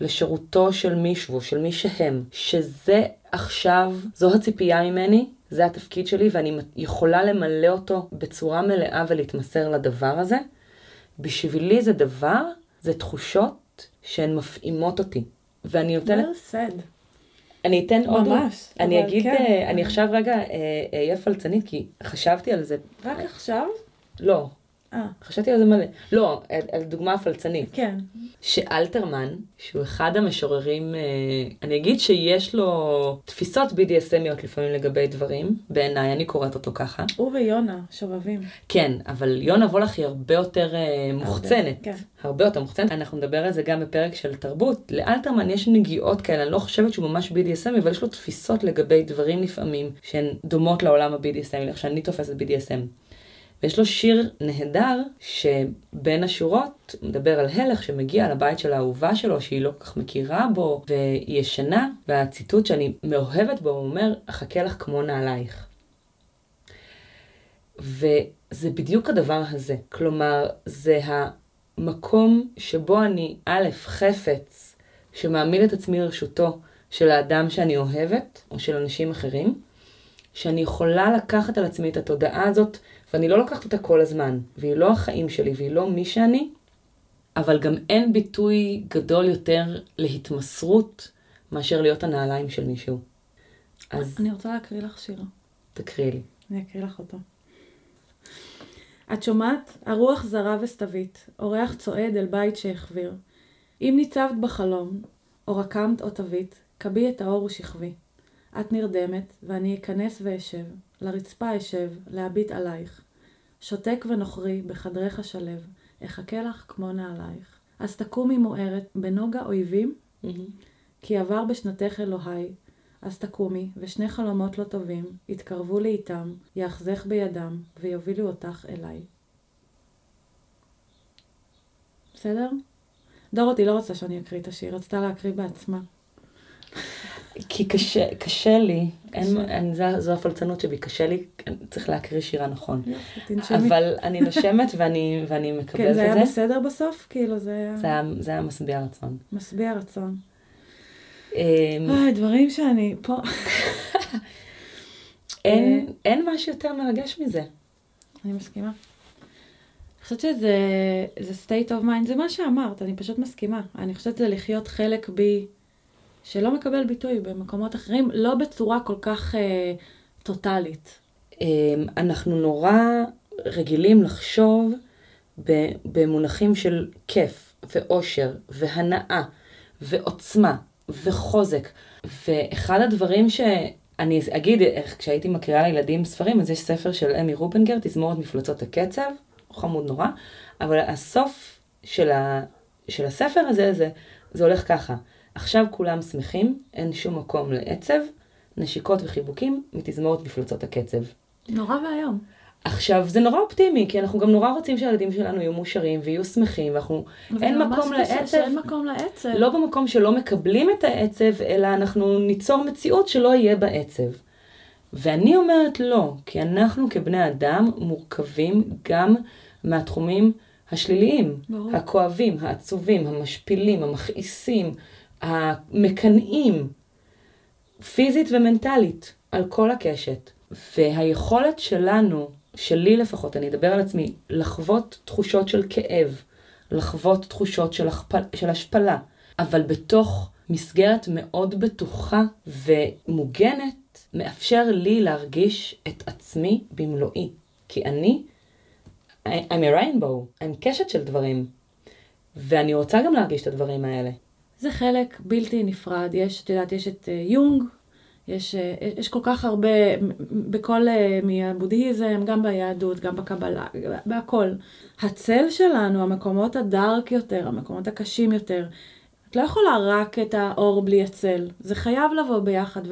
לשירותו של מישהו, של מי שהם, שזה עכשיו, זו הציפייה ממני, זה התפקיד שלי ואני יכולה למלא אותו בצורה מלאה ולהתמסר לדבר הזה, בשבילי זה דבר, זה תחושות שהן מפעימות אותי. ואני נותנת... well said. אני אתן עוד... ממש, אני אגיד, כן. אה, אני עכשיו רגע אה, אהיה פלצנית, כי חשבתי על זה. רק עכשיו? לא, אה, חשבתי על זה מלא. לא, על, על דוגמה פלצנית. כן. שאלתרמן, שהוא אחד המשוררים, אה, אני אגיד שיש לו תפיסות BDSMיות לפעמים לגבי דברים, בעיניי, אני קוראת אותו ככה. הוא ויונה, שובבים. כן, אבל יונה וולך היא הרבה יותר אה, מוחצנת. כן. הרבה יותר מוחצנת. אנחנו נדבר על זה גם בפרק של תרבות. לאלתרמן יש נגיעות כאלה, אני לא חושבת שהוא ממש BDSM, אבל יש לו תפיסות לגבי דברים לפעמים שהן דומות לעולם ה-BDSM, איך שאני תופסת BDSM. ויש לו שיר נהדר שבין השורות מדבר על הלך שמגיע לבית של האהובה שלו שהיא לא כל כך מכירה בו והיא ישנה והציטוט שאני מאוהבת בו הוא אומר אחכה לך כמו נעלייך. וזה בדיוק הדבר הזה, כלומר זה המקום שבו אני א' חפץ שמעמיד את עצמי לרשותו של האדם שאני אוהבת או של אנשים אחרים, שאני יכולה לקחת על עצמי את התודעה הזאת ואני לא לוקחת אותה כל הזמן, והיא לא החיים שלי והיא לא מי שאני, אבל גם אין ביטוי גדול יותר להתמסרות מאשר להיות הנעליים של מישהו. אז אני רוצה להקריא לך שיר. תקריאי לי. אני אקריא לך אותו. את שומעת? הרוח זרה וסתווית, אורח צועד אל בית שהחביר. אם ניצבת בחלום, או רקמת או תווית, כבי את האור ושכבי. את נרדמת, ואני אכנס ואשב, לרצפה אשב, להביט עלייך. שותק ונוכרי, בחדרך שלב, אחכה לך כמו נעלייך. אז תקומי מוארת, בנוגה אויבים, כי עבר בשנתך אלוהי. אז תקומי, ושני חלומות לא טובים, יתקרבו לאיתם, יאחזך בידם, ויובילו אותך אליי. בסדר? דורותי לא רוצה שאני אקריא את השיר, רצתה להקריא בעצמה. כי קשה, קשה לי, אין, קשה. אין, זו, זו הפלצנות שבי, קשה לי, צריך להקריא שירה נכון. יופי. אבל אני נושמת ואני, ואני מקבלת כן, זה את היה זה. בסדר בסוף? כאילו זה היה זה היה, זה היה משביע רצון. משביע רצון. אמ, אוי, דברים שאני פה. אין, אין משהו יותר מרגש מזה. אני מסכימה. אני חושבת שזה זה state of mind, זה מה שאמרת, אני פשוט מסכימה. אני חושבת שזה לחיות חלק בי שלא מקבל ביטוי במקומות אחרים, לא בצורה כל כך אה, טוטאלית. אמ, אנחנו נורא רגילים לחשוב במונחים של כיף ואושר והנאה ועוצמה וחוזק. ואחד הדברים שאני אגיד, איך כשהייתי מקריאה לילדים ספרים, אז יש ספר של אמי רובנגר, תזמורת מפלצות הקצב, חמוד נורא, אבל הסוף של, ה, של הספר הזה, זה, זה הולך ככה. עכשיו כולם שמחים, אין שום מקום לעצב, נשיקות וחיבוקים מתזמורת מפלצות הקצב. נורא ואיום. עכשיו, זה נורא אופטימי, כי אנחנו גם נורא רוצים שהילדים שלנו יהיו מאושרים ויהיו שמחים, ואנחנו, אין מקום לעצב, אין מקום לעצב. לא במקום שלא מקבלים את העצב, אלא אנחנו ניצור מציאות שלא יהיה בעצב. ואני אומרת לא, כי אנחנו כבני אדם מורכבים גם מהתחומים השליליים, ברור. הכואבים, העצובים, המשפילים, המכעיסים, המקנאים, פיזית ומנטלית, על כל הקשת. והיכולת שלנו, שלי לפחות, אני אדבר על עצמי, לחוות תחושות של כאב, לחוות תחושות של, הכפל, של השפלה, אבל בתוך מסגרת מאוד בטוחה ומוגנת, מאפשר לי להרגיש את עצמי במלואי. כי אני, I'm a rainbow, I'm קשת של דברים. ואני רוצה גם להרגיש את הדברים האלה. זה חלק בלתי נפרד. יש, את יודעת, יש את uh, יונג, יש, uh, יש כל כך הרבה, בכל, uh, מהבודהיזם, גם ביהדות, גם בקבלה, בהכל. הצל שלנו, המקומות הדארק יותר, המקומות הקשים יותר, את לא יכולה רק את האור בלי הצל. זה חייב לבוא ביחד,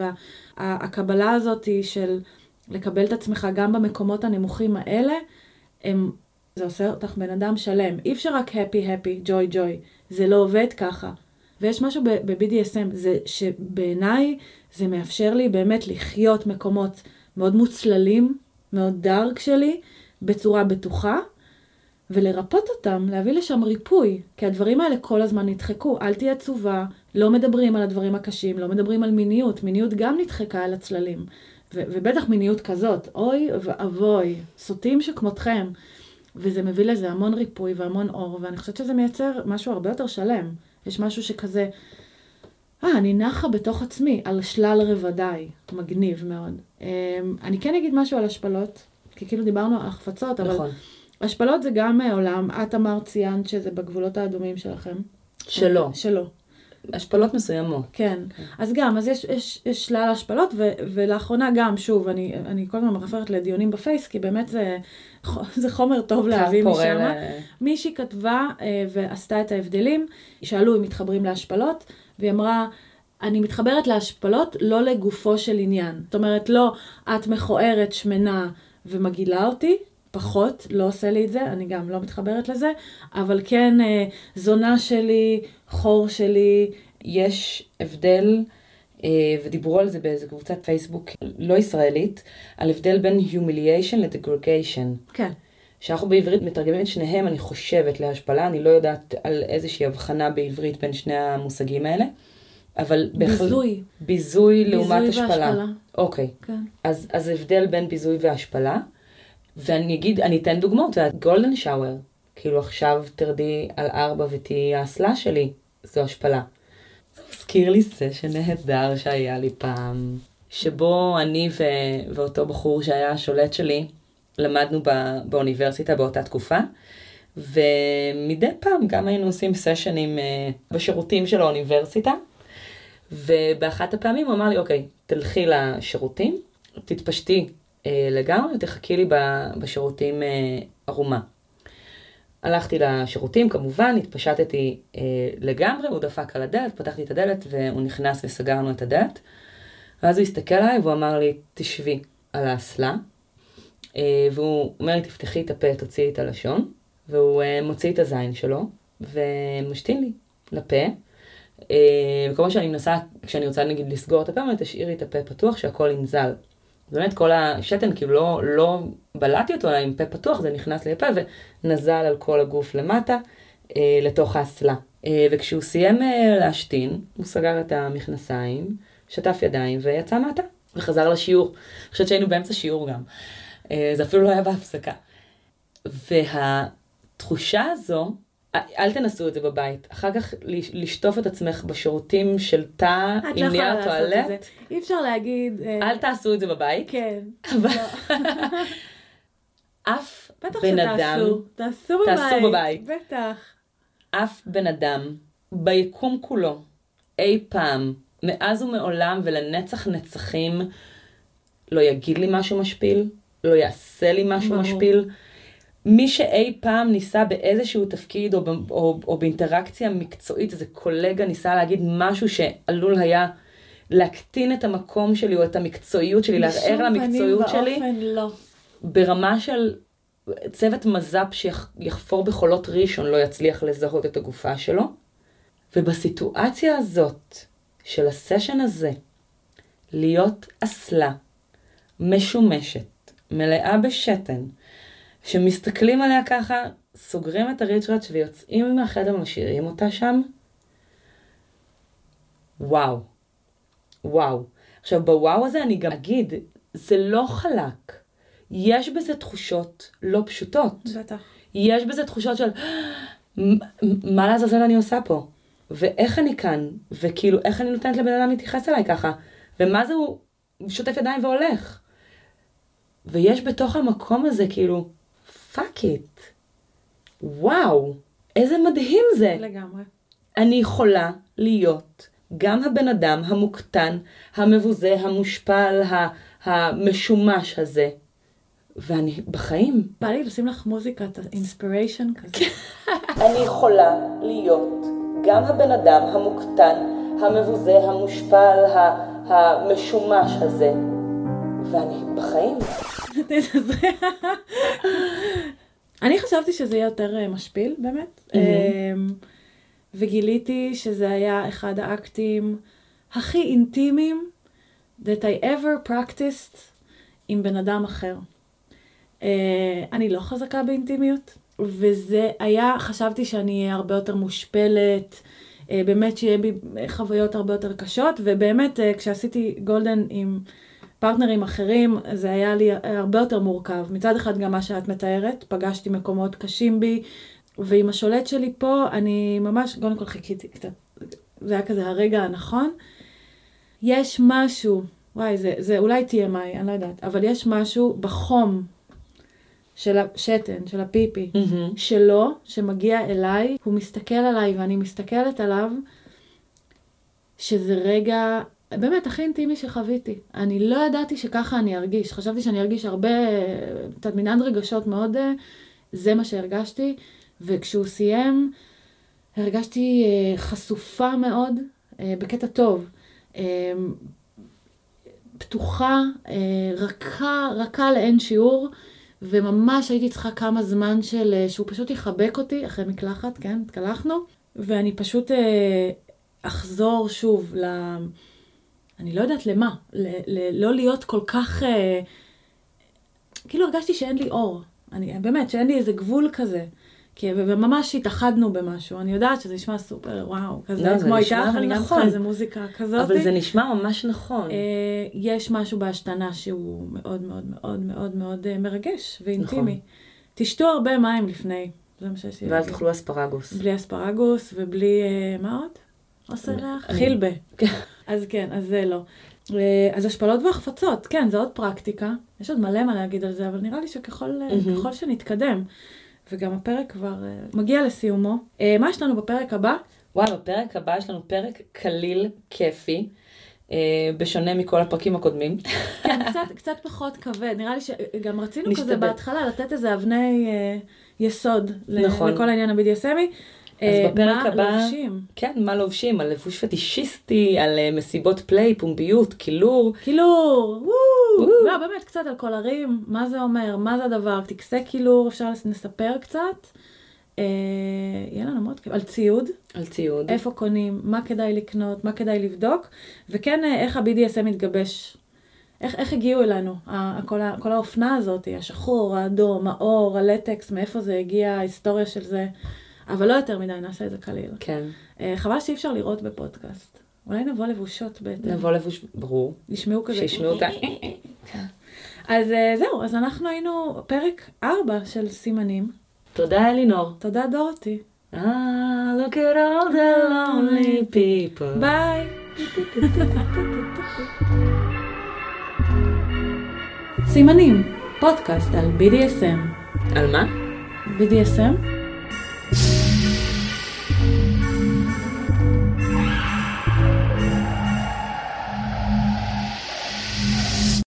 והקבלה הזאת של לקבל את עצמך גם במקומות הנמוכים האלה, הם, זה עושה אותך בן אדם שלם. אי אפשר רק happy happy, joy joy. זה לא עובד ככה. ויש משהו ב-BDSM, זה שבעיניי זה מאפשר לי באמת לחיות מקומות מאוד מוצללים, מאוד דארק שלי, בצורה בטוחה, ולרפות אותם, להביא לשם ריפוי, כי הדברים האלה כל הזמן נדחקו. אל תהיה עצובה, לא מדברים על הדברים הקשים, לא מדברים על מיניות, מיניות גם נדחקה על הצללים. ובטח מיניות כזאת, אוי ואבוי, סוטים שכמותכם. וזה מביא לזה המון ריפוי והמון אור, ואני חושבת שזה מייצר משהו הרבה יותר שלם. יש משהו שכזה, אה, אני נחה בתוך עצמי, על שלל רבדיי, מגניב מאוד. אני כן אגיד משהו על השפלות, כי כאילו דיברנו על החפצות, אבל... נכון. השפלות זה גם עולם, את אמרת, ציינת שזה בגבולות האדומים שלכם. שלא. שלא. השפלות מסוימות. כן. אז גם, אז יש, יש, יש שלל השפלות, ו, ולאחרונה גם, שוב, אני, אני כל הזמן מרפרת לדיונים בפייס, כי באמת זה, זה חומר טוב להביא משם. ל... מישהי כתבה אה, ועשתה את ההבדלים, שאלו אם מתחברים להשפלות, והיא אמרה, אני מתחברת להשפלות לא לגופו של עניין. זאת אומרת, לא, את מכוערת, שמנה ומגעילה אותי, פחות, לא עושה לי את זה, אני גם לא מתחברת לזה, אבל כן אה, זונה שלי, חור שלי. יש הבדל, אה, ודיברו על זה באיזה קבוצת פייסבוק לא ישראלית, על הבדל בין humiliation ל-degradation. כן. שאנחנו בעברית מתרגמים את שניהם, אני חושבת, להשפלה, אני לא יודעת על איזושהי הבחנה בעברית בין שני המושגים האלה. אבל בהחלט... ביזוי. ביזוי לעומת השפלה. ביזוי והשפלה. אוקיי. כן. אז, אז הבדל בין ביזוי והשפלה. ואני אגיד, אני אתן דוגמאות, גולדן שאואר, כאילו עכשיו תרדי על ארבע ותהיי האסלה שלי, זו השפלה. זה מזכיר לי סשן נהדר שהיה לי פעם, שבו אני ו- ואותו בחור שהיה השולט שלי, למדנו בא- באוניברסיטה באותה תקופה, ומדי פעם גם היינו עושים סשנים uh, בשירותים של האוניברסיטה, ובאחת הפעמים הוא אמר לי, אוקיי, תלכי לשירותים, תתפשטי אה, לגמרי, תחכי לי בשירותים אה, ערומה. הלכתי לשירותים, כמובן, התפשטתי אה, לגמרי, הוא דפק על הדלת, פתחתי את הדלת והוא נכנס וסגרנו את הדלת. ואז הוא הסתכל עליי והוא אמר לי, תשבי על האסלה. אה, והוא אומר לי, תפתחי את הפה, תוציאי את הלשון. והוא אה, מוציא את הזין שלו ומשתין לי לפה. אה, וכל מה שאני מנסה, כשאני רוצה נגיד לסגור את הפה, אני תשאירי את הפה פתוח, שהכל ינזל. באמת כל השתן כאילו לא, לא בלעתי אותו, אלא עם פה פתוח, זה נכנס לי לפה ונזל על כל הגוף למטה, אה, לתוך האסלה. אה, וכשהוא סיים אה, להשתין, הוא סגר את המכנסיים, שטף ידיים ויצא מעטה, וחזר לשיעור. אני חושבת שהיינו באמצע שיעור גם. אה, זה אפילו לא היה בהפסקה. והתחושה הזו, אל תנסו את זה בבית. אחר כך לשטוף את עצמך בשירותים של תא עם נייר טואלט. אי אפשר להגיד... אה, אל תעשו את זה בבית. כן. אבל... אף בן אדם... תעשו בבית. תעשו בבית. בטח. אף בן אדם ביקום כולו, אי פעם, מאז ומעולם ולנצח נצחים, לא יגיד לי משהו משפיל, לא יעשה לי משהו ברור. משפיל. מי שאי פעם ניסה באיזשהו תפקיד או, או, או באינטראקציה מקצועית, איזה קולגה ניסה להגיד משהו שעלול היה להקטין את המקום שלי או את המקצועיות שלי, לערער על המקצועיות שלי, בשום פנים ואופן לא. ברמה של צוות מז"פ שיחפור בחולות ראשון לא יצליח לזהות את הגופה שלו. ובסיטואציה הזאת, של הסשן הזה, להיות אסלה, משומשת, מלאה בשתן, שמסתכלים עליה ככה, סוגרים את הריצ'ראץ' ויוצאים מהחדר ומשאירים אותה שם, וואו. וואו. עכשיו, בוואו הזה אני גם אגיד, זה לא חלק. יש בזה תחושות לא פשוטות. בטח. יש בזה תחושות של, מה לעזאזל אני עושה פה? ואיך אני כאן? וכאילו, איך אני נותנת לבן אדם להתייחס אליי ככה? ומה זה הוא שוטף ידיים והולך? ויש בתוך המקום הזה כאילו, fuck it. וואו, איזה מדהים זה. לגמרי. אני יכולה להיות גם הבן אדם המוקטן, המבוזה, המושפל, המשומש הזה. ואני בחיים. בא לי לשים לך מוזיקת inspiration כזה. אני יכולה להיות גם הבן אדם המוקטן, המבוזה, המושפל, המשומש הזה. ואני בחיים. אני חשבתי שזה יהיה יותר אה, משפיל, באמת. אמ, וגיליתי שזה היה אחד האקטים הכי אינטימיים that I ever practiced עם בן אדם אחר. אה, אני לא חזקה באינטימיות, וזה היה, חשבתי שאני אהיה הרבה יותר מושפלת, אה, באמת שיהיה בי חוויות הרבה יותר קשות, ובאמת אה, כשעשיתי גולדן עם פרטנרים אחרים, זה היה לי הרבה יותר מורכב. מצד אחד גם מה שאת מתארת, פגשתי מקומות קשים בי, ועם השולט שלי פה, אני ממש, קודם כל חיכיתי קצת, זה היה כזה הרגע הנכון. יש משהו, וואי, זה, זה אולי TMI, אני לא יודעת, אבל יש משהו בחום של השתן, של הפיפי, מהמם. שלו, שמגיע אליי, הוא מסתכל עליי ואני מסתכלת עליו, שזה רגע, באמת, הכי אינטימי שחוויתי. אני לא ידעתי שככה אני ארגיש. חשבתי שאני ארגיש הרבה, קצת מנעד רגשות מאוד, אה, זה מה שהרגשתי. וכשהוא סיים, הרגשתי אה, חשופה מאוד, אה, בקטע טוב. פתוחה, רכה, רכה לאין שיעור, וממש הייתי צריכה כמה זמן של, שהוא פשוט יחבק אותי, אחרי מקלחת, כן, התקלחנו, ואני פשוט אחזור שוב ל... אני לא יודעת למה, ל, ל, לא להיות כל כך, אה, כאילו הרגשתי שאין לי אור, אני, באמת, שאין לי איזה גבול כזה. כי, וממש התאחדנו במשהו, אני יודעת שזה נשמע סופר, וואו, כזה, לא, כמו איתך, אני גם נכון. צריכה איזה מוזיקה כזאת. אבל זה נשמע ממש נכון. אה, יש משהו בהשתנה שהוא מאוד מאוד מאוד מאוד מאוד אה, מרגש ואינטימי. נכון. תשתו הרבה מים לפני, זה מה שיש לי ואל. תאכלו אספרגוס. בלי אספרגוס ובלי, אה, מה עוד? עושה ריח? חילבה. כן. אז כן, אז זה לא. אה, אז השפלות והחפצות, כן, זה עוד פרקטיקה. יש עוד מלא מה להגיד על זה, אבל נראה לי שככל. ככל שנתקדם, וגם הפרק כבר אה, מגיע לסיומו. מה יש לנו בפרק הבא? וואי, בפרק הבא יש לנו פרק קליל, כיפי, בשונה מכל הפרקים הקודמים. כן, קצת, קצת פחות כבד. נראה לי שגם רצינו כזה נשתדל. בהתחלה לתת איזה אבני אה, יסוד ל- נכון. לכל העניין ה-BDSMי. אז אה, בפרק מה הבא- לובשים? כן, מה לובשים? על לבוש פטישיסטי, על אה, מסיבות פליי, פומביות, קילור. קילור, וואו. לא, באמת קצת על קולרים, מה זה אומר, מה זה הדבר, טקסי קילור, אפשר נספר קצת. אה, יהיה לנו מאוד כיף, על ציוד, על ציוד. איפה קונים, מה כדאי לקנות, מה כדאי לבדוק, וכן איך ה-BDSM מתגבש. איך, איך הגיעו אלינו, כל, ה- כל האופנה הזאת, השחור, האדום, האור, הלטקס, מאיפה זה הגיע, ההיסטוריה של זה, אבל לא יותר מדי, נעשה את זה קליל. כן. אה, חבל שאי אפשר לראות בפודקאסט. אולי נבוא לבושות בהתאם. נבוא לבוש, ברור. ישמעו כזה. שישמעו אותה. אז אה, זהו, אז אנחנו היינו פרק 4 של סימנים. תודה אלינור. תודה דורתי. Ah, look at all the lonely people. ביי. סימנים, פודקאסט על BDSM. על מה? BDSM?